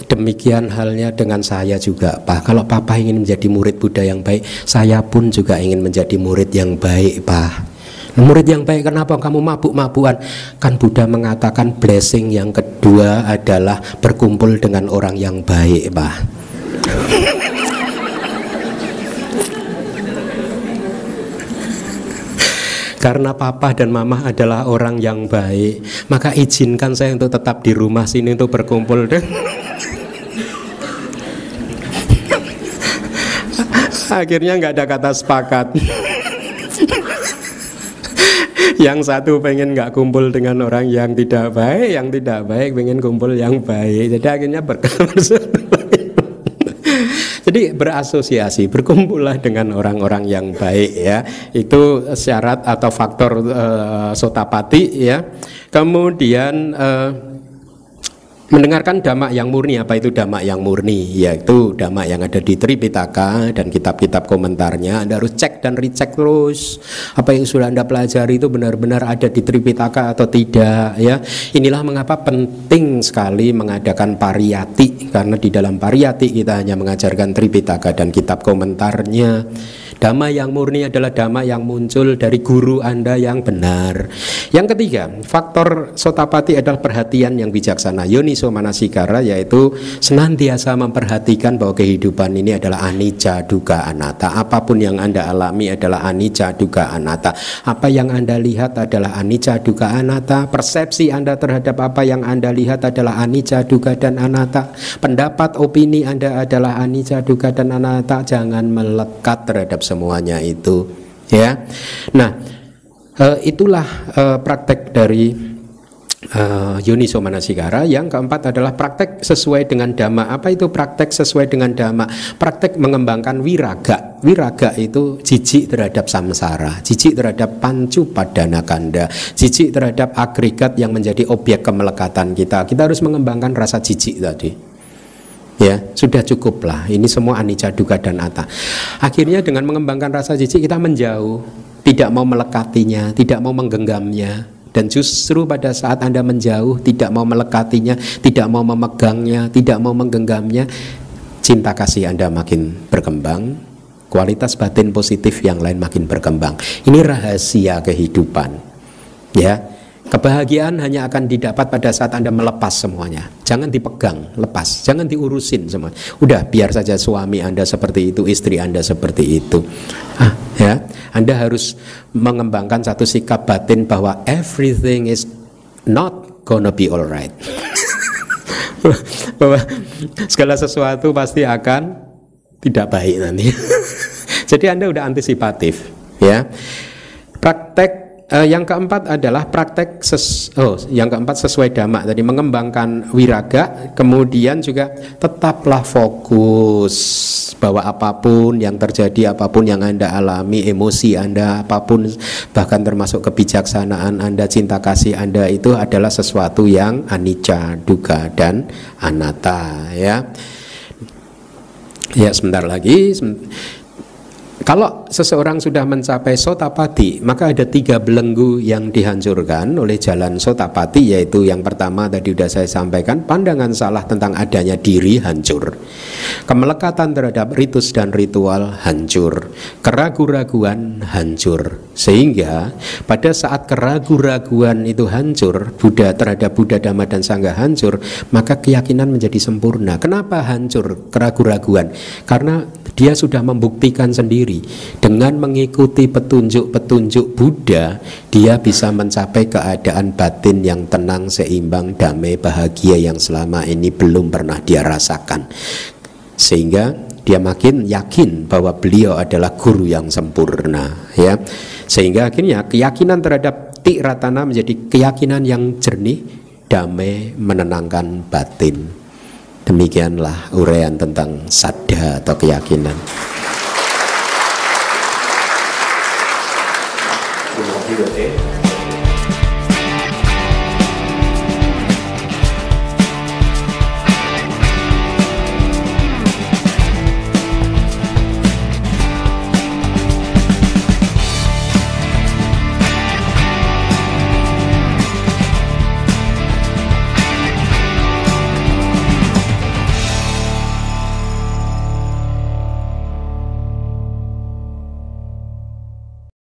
Demikian halnya dengan saya juga, Pak. Kalau Papa ingin menjadi murid Buddha yang baik, saya pun juga ingin menjadi murid yang baik, Pak. Murid yang baik kenapa kamu mabuk-mabukan? Kan Buddha mengatakan blessing yang kedua adalah berkumpul dengan orang yang baik, Pak. Karena papa dan mama adalah orang yang baik, maka izinkan saya untuk tetap di rumah sini untuk berkumpul deh. Akhirnya nggak ada kata sepakat. yang satu pengen nggak kumpul dengan orang yang tidak baik, yang tidak baik pengen kumpul yang baik. Jadi akhirnya berkabar Jadi berasosiasi, berkumpullah dengan orang-orang yang baik ya. Itu syarat atau faktor uh, sotapati ya. Kemudian uh, mendengarkan dhamma yang murni apa itu dhamma yang murni? Yaitu dhamma yang ada di Tripitaka dan kitab-kitab komentarnya. Anda harus cek dan recheck terus apa yang sudah Anda pelajari itu benar-benar ada di Tripitaka atau tidak ya. Inilah mengapa penting sekali mengadakan pariyati karena di dalam pariyati kita hanya mengajarkan Tripitaka dan kitab komentarnya Dhamma yang murni adalah dhamma yang muncul dari guru Anda yang benar. Yang ketiga, faktor sotapati adalah perhatian yang bijaksana. Yoniso manasikara yaitu senantiasa memperhatikan bahwa kehidupan ini adalah anicca duga anatta. Apa pun yang Anda alami adalah anicca duga anatta. Apa yang Anda lihat adalah anicca duga anatta. Persepsi Anda terhadap apa yang Anda lihat adalah anicca duga dan anatta. Pendapat opini Anda adalah anicca duga dan anatta. Jangan melekat terhadap semuanya itu ya. Nah uh, itulah uh, praktek dari uh, Yuniso Manasikara yang keempat adalah praktek sesuai dengan dhamma. Apa itu praktek sesuai dengan dhamma? Praktek mengembangkan wiraga. Wiraga itu jijik terhadap samsara jijik terhadap pancu padana kanda jijik terhadap agregat yang menjadi objek kemelekatan kita. Kita harus mengembangkan rasa jijik tadi ya sudah cukup lah. Ini semua anicca duga dan ata akhirnya dengan mengembangkan rasa jijik kita menjauh. Tidak mau melekatinya tidak mau menggenggamnya. Dan justru pada saat anda menjauh tidak mau melekatinya tidak mau memegangnya tidak mau menggenggamnya cinta kasih anda makin berkembang kualitas batin positif yang lain makin berkembang. Ini rahasia kehidupan. Ya Kebahagiaan hanya akan didapat pada saat Anda melepas semuanya. Jangan dipegang, lepas. Jangan diurusin semua. Udah biar saja suami Anda seperti itu, istri Anda seperti itu. Ah, ya. Anda harus mengembangkan satu sikap batin bahwa everything is not gonna be alright. bahwa segala sesuatu pasti akan tidak baik nanti. Jadi Anda udah antisipatif, ya. Praktek Uh, yang keempat adalah praktek ses, oh, yang keempat sesuai dhamma tadi mengembangkan wiraga, kemudian juga tetaplah fokus bahwa apa pun yang terjadi, apa pun yang anda alami, emosi anda, apa pun bahkan termasuk kebijaksanaan anda, cinta kasih anda itu adalah sesuatu yang anicca, duga dan anatta, ya. Ya sebentar lagi kalau seseorang sudah mencapai sotapati, maka ada tiga belenggu yang dihancurkan oleh jalan sotapati, yaitu yang pertama tadi sudah saya sampaikan, pandangan salah tentang adanya diri hancur, kemelekatan terhadap ritus dan ritual hancur, keraguan-raguan hancur, sehingga pada saat keraguan-raguan itu hancur, Buddha terhadap Buddha Dhamma dan Sangha hancur, maka keyakinan menjadi sempurna. Kenapa hancur keraguan-raguan? Karena dia sudah membuktikan sendiri dengan mengikuti petunjuk-petunjuk Buddha, dia bisa mencapai keadaan batin yang tenang, seimbang, damai, bahagia yang selama ini belum pernah dia rasakan. Sehingga dia makin yakin bahwa beliau adalah guru yang sempurna, ya. Sehingga akhirnya keyakinan terhadap Tiratana menjadi keyakinan yang jernih, damai, menenangkan batin. Demikianlah uraian tentang sadha atau keyakinan.